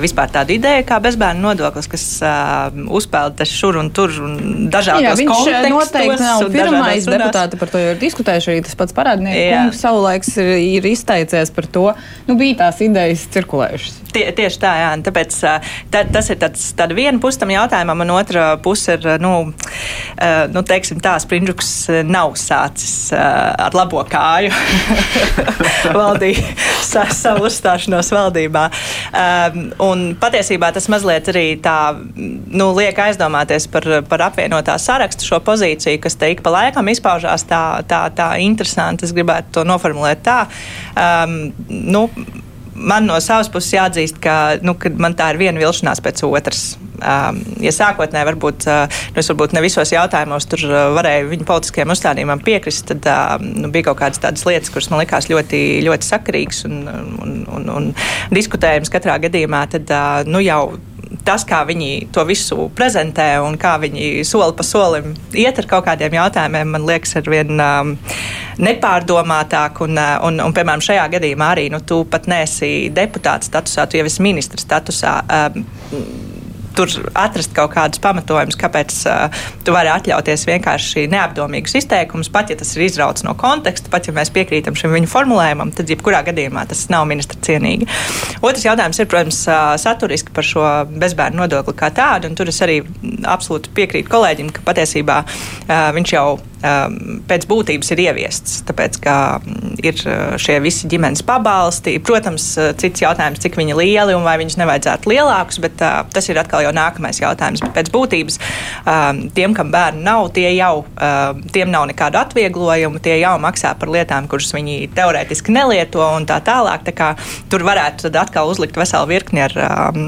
vispār tādu ideju kā bezbērnu nodoklis, kas uzpeld šur un tur un dažādos Jā, viņš noteikti nav pirmais deputāti par to jau ir diskutējuši. Arī tas pats parādnieks savulaiks ir, ir izteicies par to. Nu, bija tās idejas cirkulējušas. Tie, tieši tā, jā. Tāpēc tā, tas ir tāds, tāda viena puse tam jautājumam, un otra puse ir, nu, nu teiksim tā, Sprindžuks nav sācis ar labo kāju valdīja sa, savu uzstāšanos valdībā. Un patiesībā tas mazliet arī tā, nu, liek aizdomāties par, par apvienotā sarakstu šo pozīciju, kas te ik pa laikam izpaužās tā, tā, tā interesanti. Es gribētu to noformulēt tā. Um, nu, man no savas puses jāatzīst, ka, nu, man tā ir viena vilšanās pēc otras. Um, ja sākotnēji varbūt, uh, nu, varbūt ne visos jautājumos tur uh, varēju viņa politiskajiem uzstādījumam piekrist, tad uh, nu, bija kaut kādas tādas lietas, kuras man likās ļoti, ļoti sakarīgas un, un, un, un diskutējums katrā gadījumā, tad uh, nu, jau tas, kā viņi to visu prezentē un kā viņi soli pa solim iet ar kaut kādiem jautājumiem, man liekas, ar vien um, nepārdomātāk. Un, uh, un, un, piemēram, šajā gadījumā arī nu, tu pat nesi deputāts statusā, tu jau esi ministra statusā. Um, tur atrast kaut kādus pamatojumus, kāpēc uh, tu vari atļauties vienkārši neapdomīgus izteikumus, pat ja tas ir izrauts no konteksta, pat ja mēs piekrītam šim viņu formulējumam, tad jebkurā gadījumā tas nav ministra cienīgi. Otrs jautājums ir, protams, uh, saturiski par šo bezbērnu nodokli kā tādu, un tur es arī absolūti piekrītu kolēģim, ka patiesībā uh, viņš jau um, pēc būtības ir ieviests. Tāpēc, ka mm, ir uh, šie visi ģimenes pabalsti. Protams, uh, cits jautājums, cik viņi lieli un vai viņus nevajadzētu lielākus, bet uh, tas ir atkal jau nākamais jautājums. Bet pēc būtības um, tiem, kam bērni nav, tie jau um, tiem nav nekādu atvieglojumu, tie jau maksā par lietām, kuras viņi teorētiski nelieto un tā tālāk. Tā kā, tur varētu atkal uzlikt veselu virkni ar um,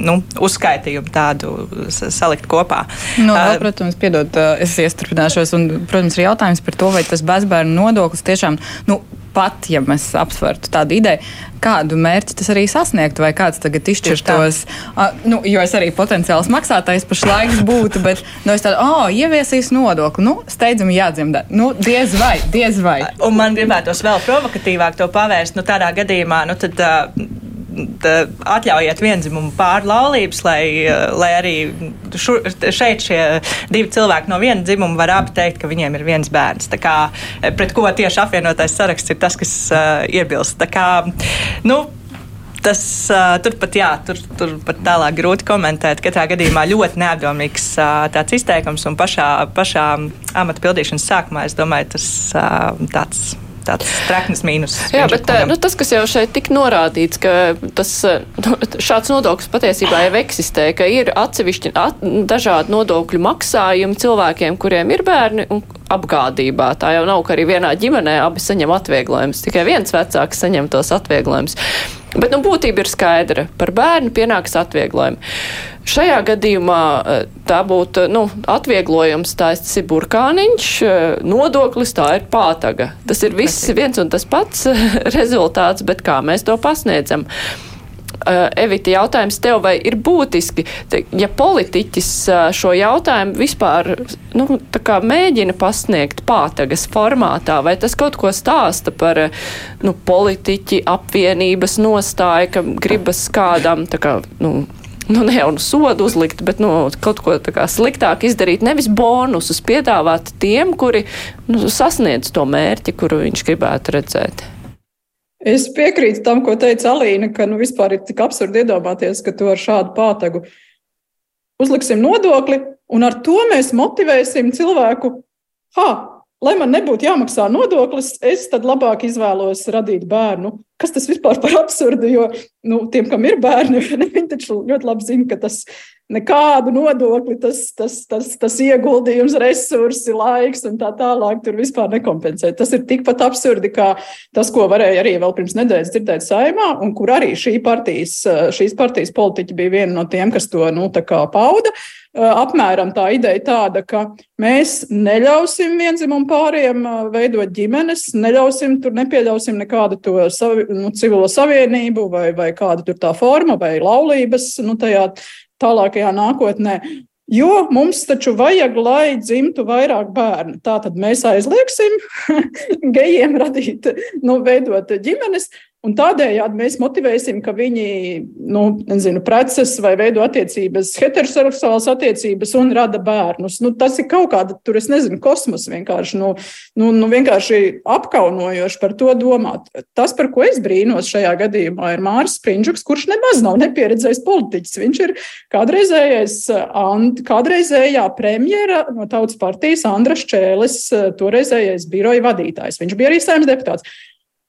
nu, uzskaitījumu tādu salikt kopā. Nu, vēl, protams, piedod, es iestrādāšos un, protams, protams, ir jautājums par to, vai tas bezbērnu nodoklis tiešām, nu, pat ja mēs apsvertu tādu ideju, kādu mērķi tas arī sasniegtu, vai kāds tagad izšķirtos. Uh, nu, jo es arī potenciāls maksātājs pašlaik būtu, bet nu, es tādu, oh, ieviesīs nodokli, nu, steidzami jādzimda. Nu, diez vai, diez vai. Un man gribētos vēl provokatīvāk to pavērst, nu, tādā gadījumā, nu, tad. Uh, atļaujiet vienzimumu pārlaulības, lai, lai arī šur, šeit šie divi cilvēki no viena dzimuma var abi teikt, ka viņiem ir viens bērns. Tā kā, pret ko tieši apvienotais saraksts ir tas, kas uh, iebilst. Tā kā, nu, Tas uh, turpat, jā, tur, tur pat tālāk grūti komentēt. Katrā gadījumā ļoti neapdomīgs uh, tāds izteikums un pašā, pašā amata pildīšanas sākumā, es domāju, tas uh, tāds tāds traknis mīnus. Jā, bet nu, tas, kas jau šeit tik norādīts, ka tas, nu, šāds nodoklis patiesībā jau eksistē, ka ir atsevišķi at, dažādi nodokļu maksājumi cilvēkiem, kuriem ir bērni un apgādībā. Tā jau nav, ka arī vienā ģimenē abi saņem atvieglojumus, tikai viens vecāks saņem tos atvieglojumus. Bet nu, būtība ir skaidra. Par bērnu pienāks atvieglojumi. Šajā gadījumā eh, tā būtu nu, atvieglojums, tā ir burkāniņš, eh, nodoklis, tā ir pātaga. Tas ir viss viens un tas pats rezultāts, bet kā mēs to pasniedzam. Evita, jautājums tev, vai ir būtiski, ja politiķis šo jautājumu vispār nu, mēģina pasniegt pātagas formātā, vai tas kaut ko stāsta par nu, politiķi apvienības nostāju, ka gribas kādam tā kā, nu, nu, ne jau nu sodu uzlikt, bet nu, kaut ko sliktāk izdarīt. Nevis bonusus piedāvāt tiem, kuri nu, sasniedz to mērķi, kuru viņš gribētu redzēt. Es piekrītu tam, ko teica Alīna, ka nu, vispār ir tik absurdi iedomāties, ka tu ar šādu pātagu uzliksim nodokli, un ar to mēs motivēsim cilvēku. Ha, lai man nebūtu jāmaksā nodoklis, es tad labāk izvēlos radīt bērnu. Kas tas vispār par absurdu? Jo nu, tiem, kam ir bērni, viņi taču ļoti labi zina, ka tas nekādu nodokli, tas, tas, tas, tas ieguldījums, resursi, laiks un tā tālāk tur vispār nekompensē. Tas ir tikpat absurdi, kā tas, ko varēja arī vēl pirms nedēļas dzirdēt saimā, un kur arī šī partijas, šīs partijas politiķi bija viena no tiem, kas to nu, pauda. Apmēram tā ideja tāda, ka mēs neļausim vienzimumu pāriem veidot ģimenes, neļausim tur, nepieļausim nekādu to savi, nu, civilo savienību vai, vai kādu tur tā forma vai laulības nu, tajā tālākajā nākotnē. Jo mums taču vajag, lai dzimtu vairāk bērnu. Tā tad mēs aizliegsim gejiem radīt, nu, veidot ģimenes, Un tādējādi mēs motivēsim, ka viņi nu, nezinu, preces vai veido attiecības, heteroseksuālas attiecības un rada bērnus. Nu, tas ir kaut kāda, tur es nezinu, kosmos vienkārši, nu, nu, nu, vienkārši apkaunojoši par to domāt. Tas, par ko es brīnos šajā gadījumā, ir Māris Sprindžuks, kurš nemaz nav nepieredzējis politiķis. Viņš ir kādreizējais, kādreizējā premjera no Tautas partijas Andras Čēlis, toreizējais biroja vadītājs. Viņš bija arī saimnes deputāts.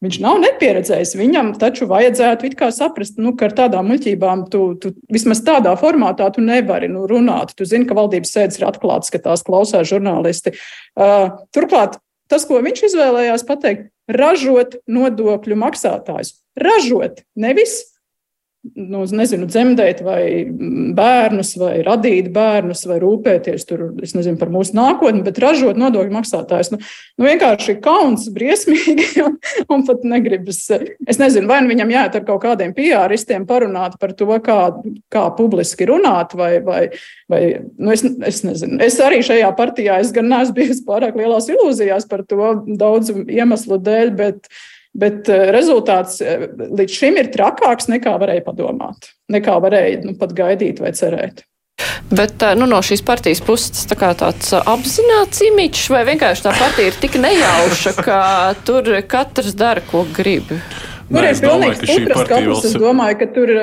Viņš nav nepieredzējis. Viņam taču vajadzētu saprast, nu, ka ar tādām muļķībām tu, tu vismaz tādā formātā tu nevari nu, runāt. Tu zini, ka valdības sēdes ir atklātas, ka tās klausās žurnālisti. Uh, turklāt tas, ko viņš izvēlējās pateikt, ražot nodokļu maksātājus. Ražot, nevis nu, nezinu, dzemdēt vai bērnus, vai radīt bērnus, vai rūpēties tur, nezinu, par mūsu nākotni, bet ražot nodokļu maksātājus. Nu, nu vienkārši kauns, briesmīgi, un, un pat negribas. Es nezinu, vai nu viņam jāiet ar kaut kādiem PR-istiem parunāt par to, kā, kā publiski runāt, vai, vai, vai nu es, es nezinu. Es arī šajā partijā, es gan neesmu bijis pārāk lielās ilūzijās par to daudzu iemeslu dēļ, bet Bet eh, rezultāts eh, līdz šim ir trakāks nekā varēja padomāt, nekā varēja nu, pat gaidīt vai cerēt. Bet eh, nu, no šīs partijas puses tas tā tāds apzināts imīčs, vai vienkārši tā partija ir tik nejauša, ka tur katrs dara, ko grib? Tur ir pilnīgi stipras kapus. Es domāju, ka tur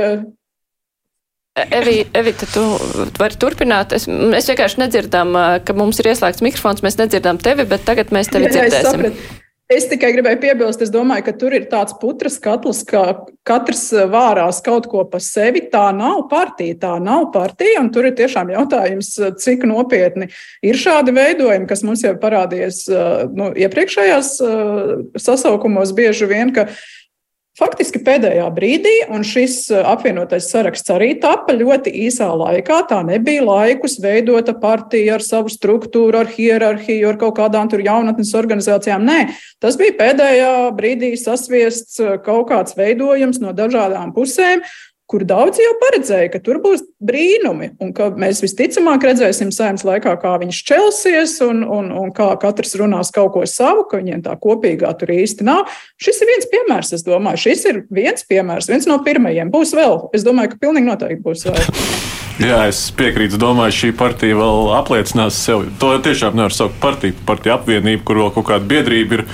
Evi, Evita, tu vari turpināt. Es, mēs vienkārši nedzirdam, ka mums ir ieslēgts mikrofons, mēs nedzirdam tevi, bet tagad mēs tevi jā, dzirdēsim. Jā, Es tikai gribēju piebilst, es domāju, ka tur ir tāds putras katls, ka katrs eh, vārās kaut ko pa sevi. Tā nav partija, tā nav partija. Tur ir tiešām jautājums, eh, cik nopietni ir šādi veidojumi, kas mums jau parādījies eh, nu, iepriekšējās sasaukumos bieži vien, ka Faktiski pēdējā brīdī, un šis uh, apvienotais saraksts arī tapa ļoti īsā laikā. Tā nebija laikus veidota partija ar savu struktūru, ar hierarhiju, ar kaut kādām tur jaunatnes organizācijām. Nē, tas bija pēdējā brīdī sasviests uh, kaut kāds veidojums no dažādām pusēm, kur daudzi jau paredzēja, ka tur būs brīnumi, un ka mēs visticamāk redzēsim saimnes laikā, kā viņš čelsies, un, un, un kā katrs runās kaut ko savu, ka viņiem tā kopīgā tur īsti nav. Šis ir viens piemērs, es domāju, šis ir viens piemērs, viens no pirmajiem. Būs vēl, es domāju, ka pilnīgi noteikti būs vēl. Jā, es piekrītu. Domāju, šī partija vēl apliecinās sevi. To tiešām nevar saukt par partiju, partiju apvienību, kur vēl kaut kāda biedrība ir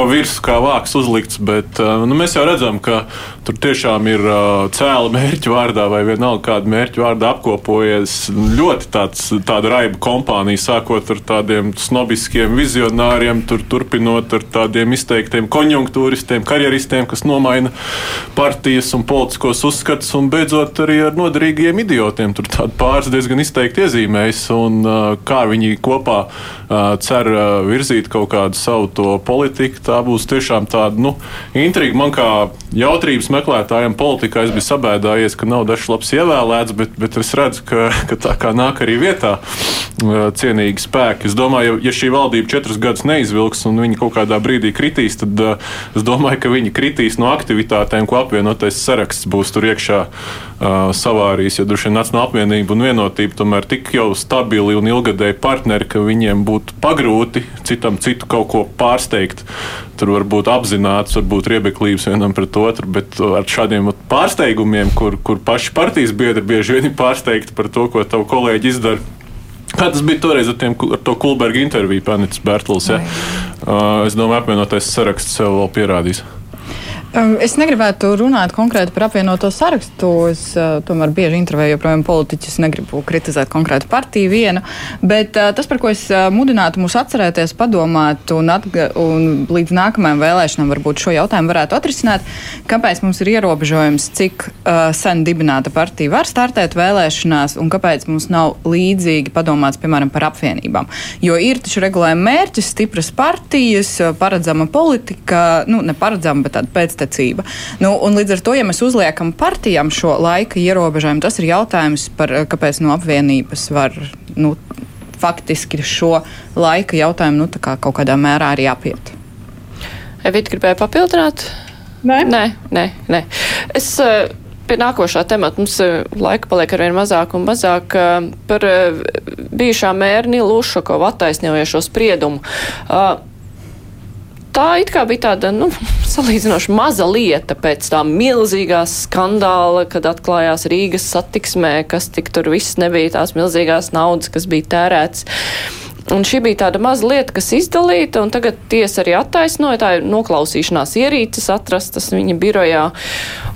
pa virsmu kā vāks uzlikts. Bet uh, nu, mēs jau redzam, ka tur tiešām ir uh, cēla mērķu vārdā vai vienalga kāda mērķu vārdā apkopojies ļoti tāds, tāda raiba kompānija, sākot ar tādiem snobiskiem vizionāriem, tur, turpinot ar tādiem izteiktiem konjunktūristiem, karjeristiem, kas nomaina partijas un politiskos uzskatus, un beidzot arī ar noderīgiem idiotiem. Tur tādi pāris diezgan izteikti iezīmējas, un uh, kā viņi kopā cer virzīt kaut kādu savu to politiku tā būs tiešām tāda nu, intriga. Man kā jautrības meklētājiem politikā es biju sabēdājies, ka nav dažs labs ievēlēts, bet, bet es redzu, ka, ka tā kā nāk arī vietā cienīgi spēki. Es domāju, ja šī valdība četrus gadus neizvilks un viņi kaut kādā brīdī kritīs, tad es domāju, ka viņi kritīs no aktivitātēm, ko apvienotais saraksts būs tur iekšā savārījis. Jo droši vien Nacionāla apvienība un vienotība tomēr tik jau stabili un ilgadēji partneri, ka viņiem būtu pagrūti citam citu kaut ko pārsteigt. Tur var būt apzināts, varbūt riebeklības vienam pret otru, bet ar šādiem pārsteigumiem, kur, kur paši partijas biedri bieži vien ir pārsteigti par to, ko tavu kolēģi izdara. Kā tas bija toreiz ar, tiem, ar to Kulberga interviju, Panicis Bērtls? Ja? Uh, es domāju, apvienotais saraksts sev vēl pierādīs. Es negribētu runāt konkrēti par apvienoto sarakstu. Es uh, tomēr bieži intervēju joprojām politiķus, negribu kritizēt konkrētu partiju vienu. Bet uh, tas, par ko es uh, mudinātu mūs atcerēties, padomāt un, un līdz nākamajām vēlēšanām varbūt šo jautājumu varētu atrisināt, kāpēc mums ir ierobežojums, cik sen dibināta partija var startēt vēlēšanās un kāpēc mums nav līdzīgi padomāts, piemēram, par apvienībām. Jo ir taču regulējuma mērķis, stipras partijas, paredzama politika, nu, ne paredzama, bet tāda pēc pēctecība. Nu, līdz ar to, ja mēs uzliekam partijām šo laika ierobežojumu, tas ir jautājums par kāpēc no apvienības var. Nu, Faktiski šo laika jautājumu nu, kā kaut kādā mērā arī apiet. Evita gribēja papildināt? Nē, nē, nē. nē. Es uh, pie nākošā temata. Mums eh, laika paliek arvien mazāk un mazāk eh, par eh, bijušā mēra Nilu Ušakovu attaisņojošo spriedumu. Tā it kā bija tāda, nu, salīdzinoši maza lieta pēc tā milzīgā skandāla, kad atklājās Rīgas satiksmē, kas tik tur viss nebija tās milzīgās naudas, kas bija tērēts. Un šī bija tāda maza lieta, kas izdalīta, un tagad tiesa arī attaisnoja. Tā ir noklausīšanās ierīces atrastas viņa birojā.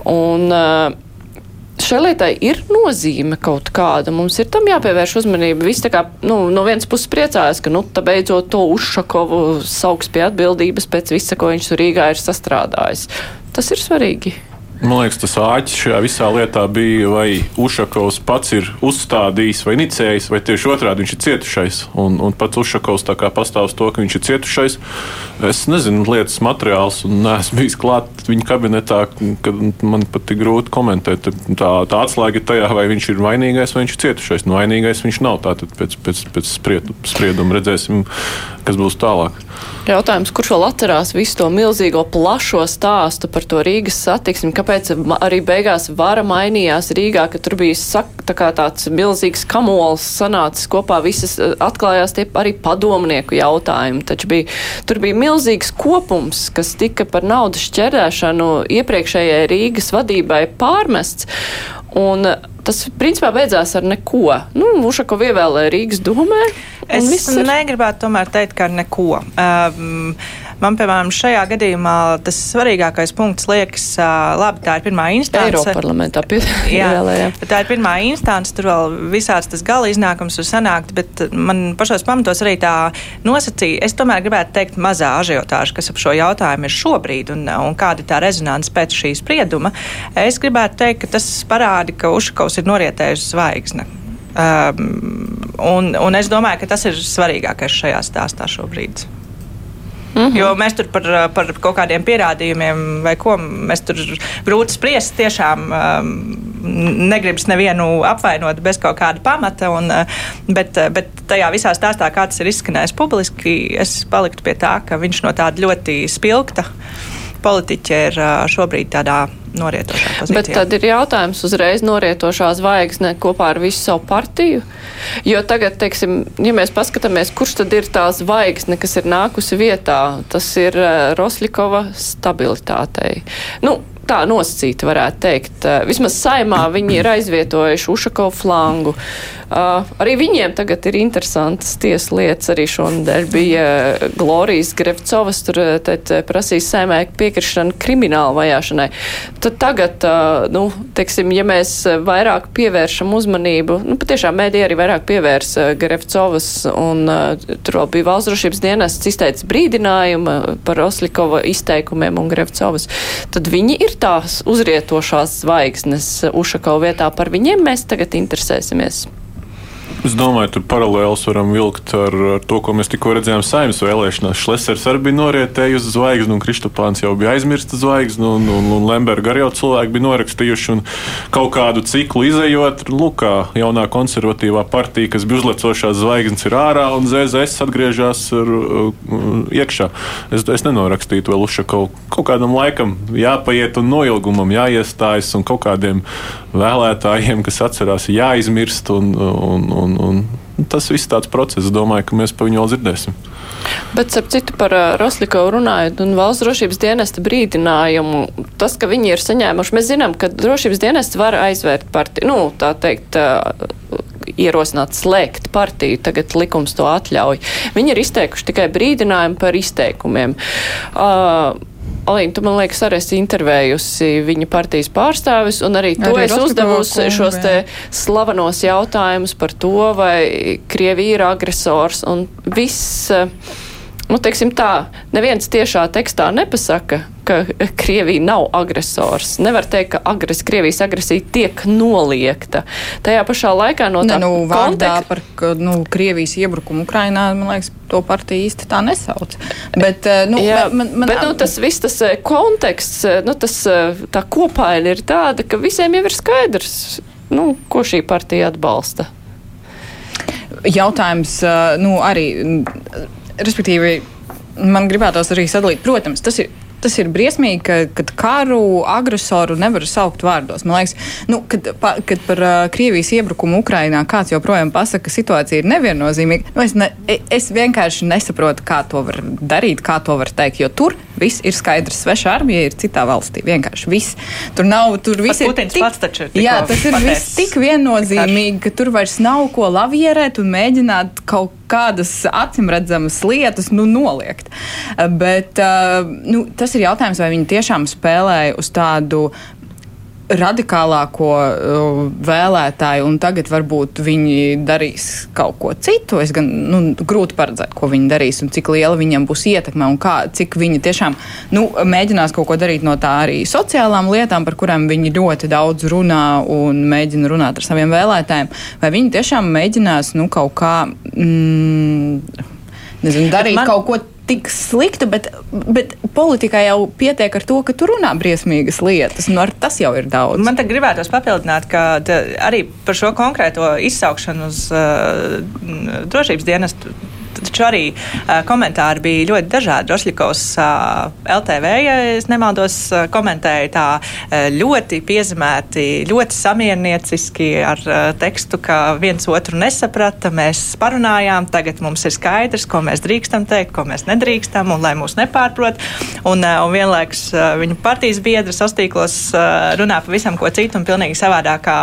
Un, uh, šai lietai ir nozīme kaut kāda. Mums ir tam jāpievērš uzmanība. Visi tā kā nu, no vienas puses priecājas, ka nu, beidzot to Ušakovu sauks pie atbildības pēc visa, ko viņš Rīgā ir sastrādājis. Tas ir svarīgi. Man liekas, tas āķis šajā visā lietā bija, vai Ušakovs pats ir uzstādījis vai inicējis, vai tieši otrādi viņš ir cietušais. Un, un pats Ušakovs tā kā pastāv uz to, ka viņš ir cietušais. Es nezinu lietas materiāls un neesmu bijis klāt viņa kabinetā, kad man pat ir grūti komentēt. Tā, tā atslēga ir tajā, vai viņš ir vainīgais vai viņš ir cietušais. Nu, vainīgais viņš nav. Tātad pēc, pēc, pēc sprieduma redzēsim, kas būs tālāk. Jautājums, kurš vēl atcerās visu to milzīgo plašo stāstu par to Rīgas satiksmi? Kāpēc arī beigās vara mainījās Rīgā, ka tur bija sak, tā kā tāds milzīgs kamols sanācis kopā, visas eh, atklājās tie arī padomnieku jautājumi. Taču bija, tur bija milzīgs kopums, kas tika par naudas šķērēšanu iepriekšējai Rīgas vadībai pārmests. Un tas principā beidzās ar neko. Nu, Ušakovu ievēlēja Rīgas domē. Es ir... negribētu tomēr teikt, ka neko. Um, Man, piemēram, šajā gadījumā tas svarīgākais punkts liekas, labi, tā ir pirmā instance. Eiropa parlamentā pievēlējām. Tā ir pirmā instance, tur vēl visāds tas gala iznākums var sanākt, bet man pašos pamatos arī tā nosacīja. Es tomēr gribētu teikt mazā ažiotāža, kas ap šo jautājumu ir šobrīd un, un kāda ir tā rezonance pēc šī sprieduma. Es gribētu teikt, ka tas parāda, ka Ušakovs ir norietējusi zvaigzne. Um, un, un es domāju, ka tas ir svarīgākais šajā stāstā šobrīd. Mm -hmm. Jo mēs tur par, par kaut kādiem pierādījumiem vai ko mēs tur grūti spriest. Tiešām um, negribas nevienu apvainot bez kaut kāda pamata. Un, bet, bet tajā visā stāstā, kā tas ir izskanējis publiski, es paliktu pie tā, ka viņš no tāda ļoti spilgta politiķa ir šobrīd tādā norietošā pozīcijā. Bet tad ir jautājums uzreiz norietošā zvaigzne kopā ar visu savu partiju. Jo tagad, teiksim, ja mēs paskatāmies, kurš tad ir tā zvaigzne, kas ir nākusi vietā, tas ir Roslikova stabilitātei. Nu, tā nosacīta, varētu teikt. Vismaz saimā viņi ir aizvietojuši Ušakovu flangu. Uh, arī viņiem tagad ir interesantas tieslietas. Arī šonadēļ bija Glorijas Grevcovas, tur tad prasīs saimē piekrišanu kriminālu vajāšanai. Tad tagad, uh, nu, teiksim, ja mēs vairāk pievēršam uzmanību, nu, patiešām mēdī arī vairāk pievērs uh, Grevcovas un uh, tur vēl bija valsts drošības dienests izteicis brīdinājumu par Oslikova izteikumiem un Grevcovas, tad viņi ir tās uzrietošās zvaigznes Ušakau vietā. Par viņiem mēs tagad interesēsimies. Es domāju, tur paralēlus varam vilkt ar, ar to, ko mēs tikko redzējām saimnes vēlēšanās. Šlesers arī bija norietējusi zvaigzni, un Kristopāns jau bija aizmirsta zvaigzni, un, un, un Lemberga arī jau cilvēki bija norakstījuši. Kaut kādu ciklu izējot, lūk, jaunā konservatīvā partija, kas bija uzlecošās zvaigznes, ir ārā, un ZZS atgriežas uh, iekšā. Es, es nenorakstītu vēl uz kaut, kaut kādam laikam jāpaiet un noilgumam jāiestājas, un kaut kādiem vēlētājiem, kas atcerās, jāizmirst. Un, un, un, un, un tas viss tāds process, domāju, ka mēs par viņu vēl dzirdēsim. Bet, ap citu, par uh, Roslikovu runājot un valsts drošības dienesta brīdinājumu, tas, ka viņi ir saņēmuši, mēs zinām, ka drošības dienests var aizvērt partiju, nu, tā teikt, uh, ierosināt slēgt partiju, tagad likums to atļauj. Viņi ir izteikuši tikai brīdinājumu par izteikumiem. Uh, Alīna, tu man liekas, arī esi intervējusi viņa partijas pārstāvis, un arī to arī es uzdevusi šos te slavenos jautājumus par to, vai Krievija ir agresors, un viss, nu, teiksim tā, neviens tiešā tekstā nepasaka, ka Krievija nav agresors. Nevar teikt, ka agres, Krievijas agresija tiek noliekta. Tajā pašā laikā no tā ne, nu, vārdā kontek... par nu, Krievijas iebrukumu Ukrainā, man liekas, to partiju īsti tā nesauc. Bet, eh, nu, Jā, man, man, bet nu, tas viss, tas eh, konteksts, eh, nu, tas, tā kopaina ir tāda, ka visiem jau ir skaidrs, nu, ko šī partija atbalsta. Jautājums, nu, arī, respektīvi, man gribētos arī sadalīt, protams, tas ir tas ir briesmīgi, ka, kad karu agresoru nevar saukt vārdos. Man liekas, nu, kad, pa, kad par uh, Krievijas iebrukumu Ukrainā kāds joprojām pasaka, ka situācija ir neviennozīmīga, nu, es, ne, es vienkārši nesaprotu, kā to var darīt, kā to var teikt, jo tur viss ir skaidrs. Sveša armija ir citā valstī. Vienkārši viss. Tur nav, tur viss ir tik, pats taču ir jā, tas ir viss tik viennozīmīgi, ka tur vairs nav ko lavierēt un mēģināt kaut kādas acimredzamas lietas nu, noliegt. Bet uh, nu, tas ir jautājums, vai viņi tiešām spēlēja uz tādu radikālāko uh, vēlētāju, un tagad varbūt viņi darīs kaut ko citu. Es gan nu, grūti paredzēt, ko viņi darīs un cik liela viņam būs ietekme un kā, cik viņi tiešām nu, mēģinās kaut ko darīt no tā arī sociālām lietām, par kurām viņi ļoti daudz runā un mēģina runāt ar saviem vēlētājiem. Vai viņi tiešām mēģinās nu, kaut kā mm, nezinu, darīt man... kaut ko tik sliktu, bet, bet politikā jau pietiek ar to, ka tu runā briesmīgas lietas. Nu, tas jau ir daudz. Man te gribētos papildināt, ka arī par šo konkrēto izsaukšanu uz uh, drošības dienestu taču arī komentāri bija ļoti dažādi. Rošļikovs LTV, ja es nemaldos, komentēja tā ļoti piezemēti, ļoti samiernieciski ar tekstu, ka viens otru nesaprata. Mēs parunājām, tagad mums ir skaidrs, ko mēs drīkstam teikt, ko mēs nedrīkstam, un lai mūs nepārprot. Un, un vienlaikus viņu partijas biedri sastīklos runā pavisam ko citu un pilnīgi savādākā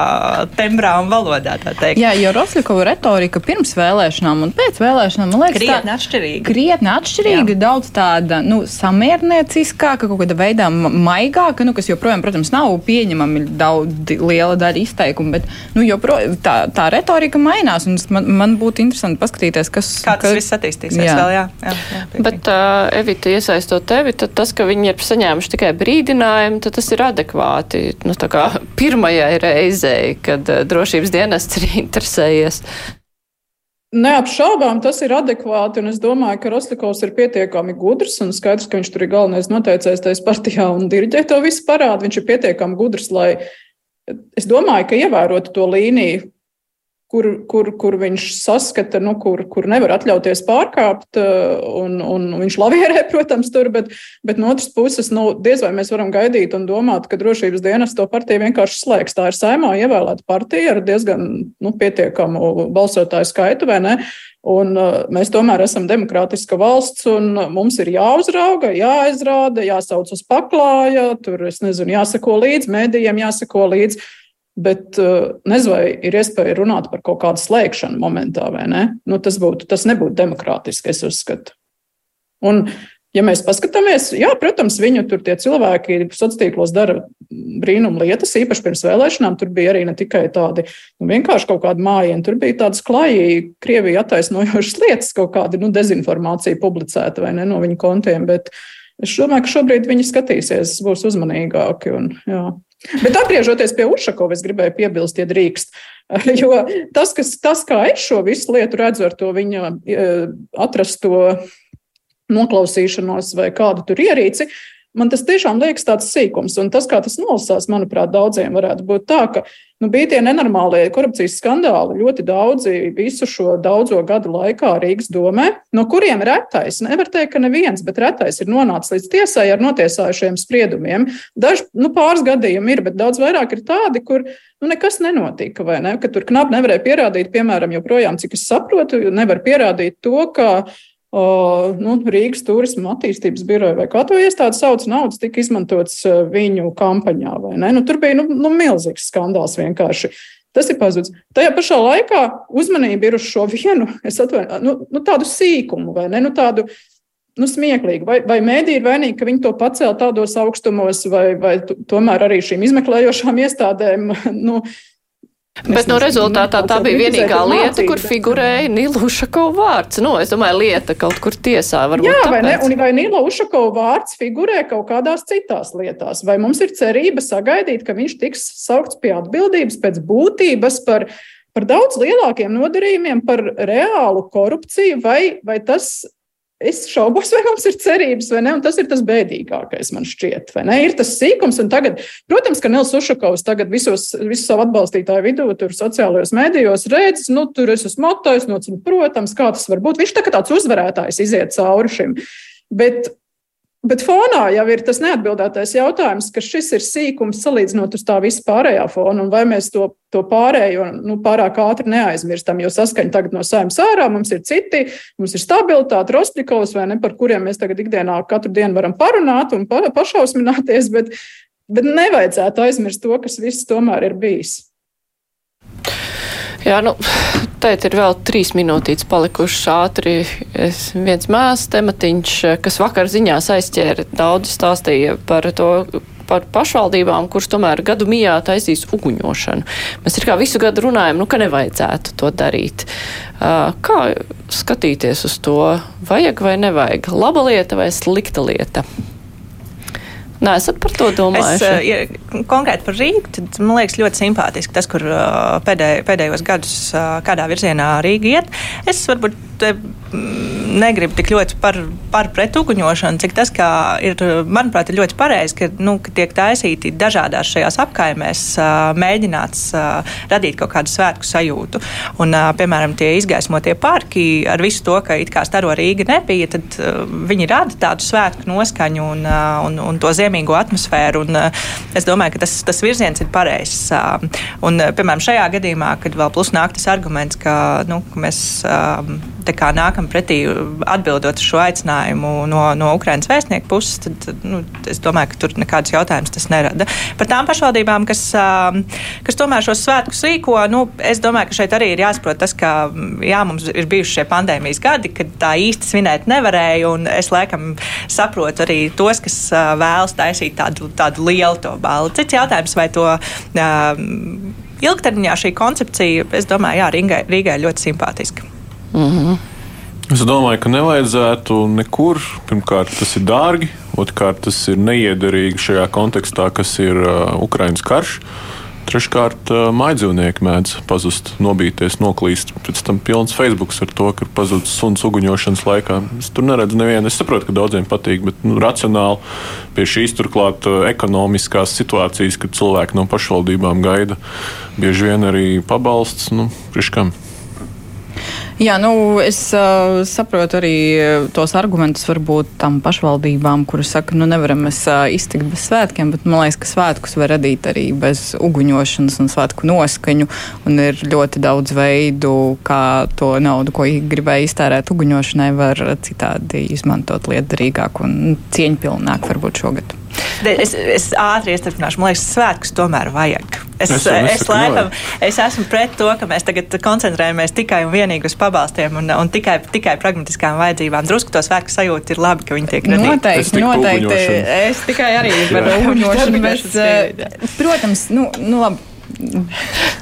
tembrā un valodā. Jā, jo Rošļikova retorika pirms vēlēšanām un pēc vēlēšanām, man liekas, krietni tā, atšķirīga. Krietni atšķirīga, Jā. daudz tāda nu, samiernieciskāka, kaut kāda veidā maigāka, nu, kas joprojām, protams, nav pieņemami daudz liela daļa izteikumu, bet nu, joprojām tā, tā retorika mainās. Man, man būtu interesanti paskatīties, kas kā tas ka, viss attīstīsies jā. vēl. Jā, jā, jā, bet, uh, Evita, iesaistot tevi, tad tas, ka viņi ir saņēmuši tikai brīdinājumu, tad tas ir adekvāti. Nu, pirmajai reizei, kad uh, drošības dienests ir interesējies Neapšaubām tas ir adekvāti, un es domāju, ka Rostovs ir pietiekami gudrs, un skaidrs, ka viņš tur ir galvenais noteicējs tajā partijā un diriģē to visu parādu. Viņš ir pietiekami gudrs, lai es domāju, ka ievērotu to līniju, kur, kur, kur viņš saskata, nu, kur, kur nevar atļauties pārkāpt. Eh, un, un viņš lavierē, protams, tur, bet, bet no otras puses, nu, diez vai mēs varam gaidīt un domāt, ka drošības dienas to partiju vienkārši slēgs. Tā ir saimā ievēlēta partija ar diezgan nu, pietiekamu balsotāju skaitu, vai ne? Un, uh, mēs tomēr esam demokrātiska valsts, un mums ir jāuzrauga, jāizrāda, jāsauc uz paklāja, tur, es nezinu, jāsako līdzi, mēdījiem jāsako līdzi. Bet uh, nezinu, vai ir iespēja runāt par kaut kādu slēgšanu momentā, vai ne? Nu, tas, būtu, tas nebūtu demokrātiski, es uzskatu. Un, ja mēs paskatāmies, jā, protams, viņu tur tie cilvēki sociālos tīklos dara brīnumu lietas, īpaši pirms vēlēšanām. Tur bija arī ne tikai tādi nu, vienkārši kaut kādi mājiņi, tur bija tādas klājīgi, Krievija attaisnojošas lietas, kaut kāda nu, dezinformācija publicēta vai ne no viņu kontiem. Bet es domāju, ka šobrīd viņi skatīsies, būs uzmanīgāki. Un, jā. Bet atgriežoties pie Ušakova, es gribēju piebilst, ja drīkst. Jo tas, kas, tas, kā es šo visu lietu redzu ar to viņa e, atrasto noklausīšanos vai kādu tur ierīci, Man tas tiešām liekas tāds sīkums, un tas, kā tas nolasās, manuprāt, daudziem varētu būt tā, ka nu, bija tie nenormālie korupcijas skandāli ļoti daudzi visu šo daudzo gadu laikā Rīgas domē, no kuriem retais, nevar teikt, ka neviens, bet retais ir nonācis līdz tiesai ar notiesājušiem spriedumiem. Daži nu, pāris gadījumi ir, bet daudz vairāk ir tādi, kur nu, nekas nenotika, vai ne? Ka tur knapi nevarēja pierādīt, piemēram, joprojām, cik es saprotu, nevar pierādīt to, ka Uh, nu, Rīgas turisma attīstības biroja vai kā to iestādi sauc, naudas tika izmantots viņu kampaņā. Nu, tur bija nu, nu, milzīgs skandāls vienkārši. Tas ir pazudis. Tajā pašā laikā uzmanība ir uz šo vienu atvainu, nu, nu, tādu sīkumu, vai ne? Nu, tādu, nu, smieklīgi. Vai, vai mēdī ir vainīgi, ka viņi to pacēla tādos augstumos, vai, vai tomēr arī šīm izmeklējošām iestādēm nu, Bet no rezultātā tā bija vienīgā lieta, kur figurēja Nila Ušakova vārds. Nu, es domāju, lieta kaut kur tiesā varbūt. Jā, vai ne? Un vai Nila Ušakova vārds figurē kaut kādās citās lietās? Vai mums ir cerība sagaidīt, ka viņš tiks saukts pie atbildības pēc būtības par, par daudz lielākiem nodarījumiem, par reālu korupciju, vai, vai tas Es šaubos, vai mums ir cerības, vai ne? Un tas ir tas bēdīgākais, man šķiet. Ir tas sīkums, un tagad, protams, ka Nils Ušakovs tagad visos, visu savu atbalstītāju vidū, tur sociālajos mēdījos redz, nu, tur es esmu no cim, protams, kā tas var būt. Viņš tā kā tāds uzvarētājs iziet cauri šim. Bet Bet fonā jau ir tas neatbildētais jautājums, ka šis ir sīkums salīdzinot uz tā visu pārējā fona, un vai mēs to, to pārējo nu, pārāk ātri neaizmirstam, jo saskaņa tagad no saimnes ārā mums ir citi, mums ir stabilitāte, Rostļikovs vai ne, par kuriem mēs tagad ikdienā katru dienu varam parunāt un pa, pašausmināties, bet, bet nevajadzētu aizmirst to, kas viss tomēr ir bijis. Jā, nu, tēt ir vēl trīs minūtītes palikušas ātri. Es viens mēs tematiņš, kas vakar ziņās aizķēra daudz stāstīja par to, par pašvaldībām, kuras tomēr gadu mijā taisīs uguņošanu. Mēs ir kā visu gadu runājam, nu, ka nevajadzētu to darīt. Kā skatīties uz to? Vajag vai nevajag? Laba lieta vai slikta lieta? Nē, esat par to domājuši? Es, ja konkrēti par Rīgu, tad man liekas ļoti simpātiski tas, kur pēdēj, pēdējos gadus kādā virzienā Rīga iet. Es varbūt negribu tik ļoti par, par pretuguņošanu, cik tas, ka ir, manuprāt, ir ļoti pareizi, ka, nu, ka tiek taisīti dažādās šajās apkaimēs, mēģināts radīt kaut kādu svētku sajūtu. Un, piemēram, tie izgaismotie parki ar visu to, ka it kā staro Rīga nebija, tad viņi rada tādu svētku noskaņu un, un, un to ziemīgo atmosfēru. Un, es domāju, ka tas, tas virziens ir pareizs. Un, piemēram, šajā gadījumā, kad vēl plus nāk tas arguments, ka, nu, ka mēs nākam pretī atbildot uz šo aicinājumu no, no Ukraiņas vēstnieku puses, tad nu, es domāju, ka tur nekādas jautājumas tas nerada. Par tām pašvaldībām, kas, kas tomēr šos svētkus rīko, nu, es domāju, ka šeit arī ir jāsaprot tas, ka jā, mums ir bijuši šie pandēmijas gadi, kad tā īsti svinēt nevarēja, un es laikam saprotu arī tos, kas vēlas taisīt tādu, tādu lielu to balvu. Cits jautājums, vai to. Um, Ilgtermiņā šī koncepcija, es domāju, jā, Rīgai, Rīgai ļoti simpātiska. -hmm. Es domāju, ka nevajadzētu nekur. Pirmkārt, tas ir dārgi, otrkārt, tas ir neiederīgi šajā kontekstā, kas ir uh, Ukraiņas karš. Treškārt, uh, maidzīvnieki mēdz pazust, nobīties, noklīst. Pēc tam pilns Facebook ar to, ka ir pazudis suns uguņošanas laikā. Es tur neredzu nevienu. Es saprotu, ka daudziem patīk, bet nu, racionāli pie šīs turklāt uh, ekonomiskās situācijas, kad cilvēki no pašvaldībām gaida bieži vien arī pabalsts. Nu, priekškam? Jā, nu, es uh, saprotu arī tos argumentus varbūt tam pašvaldībām, kuras saka, nu nevaram mēs uh, iztikt bez svētkiem, bet man liekas, ka svētkus var radīt arī bez uguņošanas un svētku noskaņu, un ir ļoti daudz veidu, kā to naudu, ko gribēja iztērēt uguņošanai, var citādi izmantot lietderīgāk un cieņpilnāk varbūt šogad. Es, es ātri iestrādāšu, man liekas, svētkus tomēr vajag. Es, es, es, laikam, es esmu pret to, ka mēs tagad koncentrējamies tikai un vienīgi uz pabalstiem un, un tikai, tikai pragmatiskām vajadzībām. Drusku to svētku sajūta ir labi, ka viņi tiek radīti. Noteikti, noteikti. Es tikai arī par uguņošanu. Eh, protams, nu, nu labi.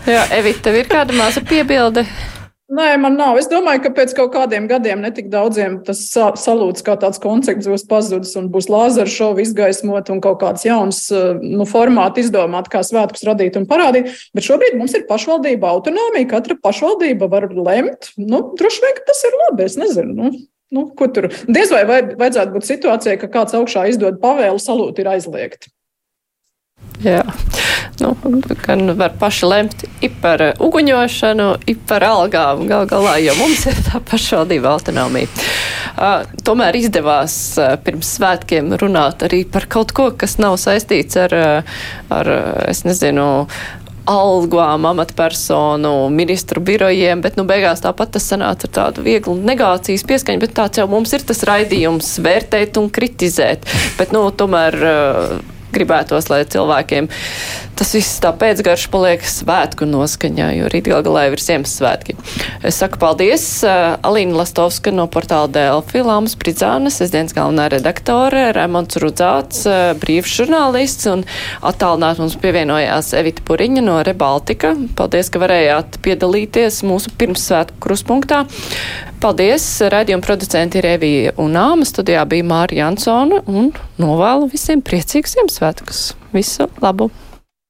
Jā, Evita, tev ir kāda maza piebilde? Nē, man nav. Es domāju, ka pēc kaut kādiem gadiem netik daudziem tas salūts kā tāds koncepts būs pazudis un būs lāzera šovi izgaismot un kaut kāds jauns nu, formāts izdomāt, kā svētkus radīt un parādīt. Bet šobrīd mums ir pašvaldība autonomija. Katra pašvaldība var lemt. Nu, droši vien, ka tas ir labi. Es nezinu. Nu. Nu, diez vai vajadzētu būt situācijai, ka kāds augšā izdod pavēlu, salūti ir aizliegti. Jā, nu, gan var paši lemt par uguņošanu, par algām gal galā, jo mums ir tā pašvaldība autonomija. Uh, tomēr izdevās uh, pirms svētkiem runāt arī par kaut ko, kas nav saistīts ar, ar es nezinu, algām, amatpersonu, ministru birojiem, bet nu, beigās tāpat tas sanāca ar tādu vieglu negācijas pieskaņu, bet tāds jau mums ir tas raidījums vērtēt un kritizēt. Bet, nu, tomēr, uh, gribētos, lai cilvēkiem tas viss tā pēcgarš paliek svētku noskaņā, jo rīt gal galā ir Ziemassvētki. Es saku paldies uh, Alīna Lastovska no portāla Delfi, Lāmas Pridzānes, es dienas galvenā redaktore, Raimons Rudzāts, uh, brīvs žurnālists un attālināt mums pievienojās Evita Puriņa no Rebaltika. Paldies, ka varējāt piedalīties mūsu pirmssvētku kruspunktā. Paldies, raidījuma producenti ir Evija un Āma, studijā bija Māra Jansona un novēlu visiem priecīgus Ziemassvētkus. Visu labu!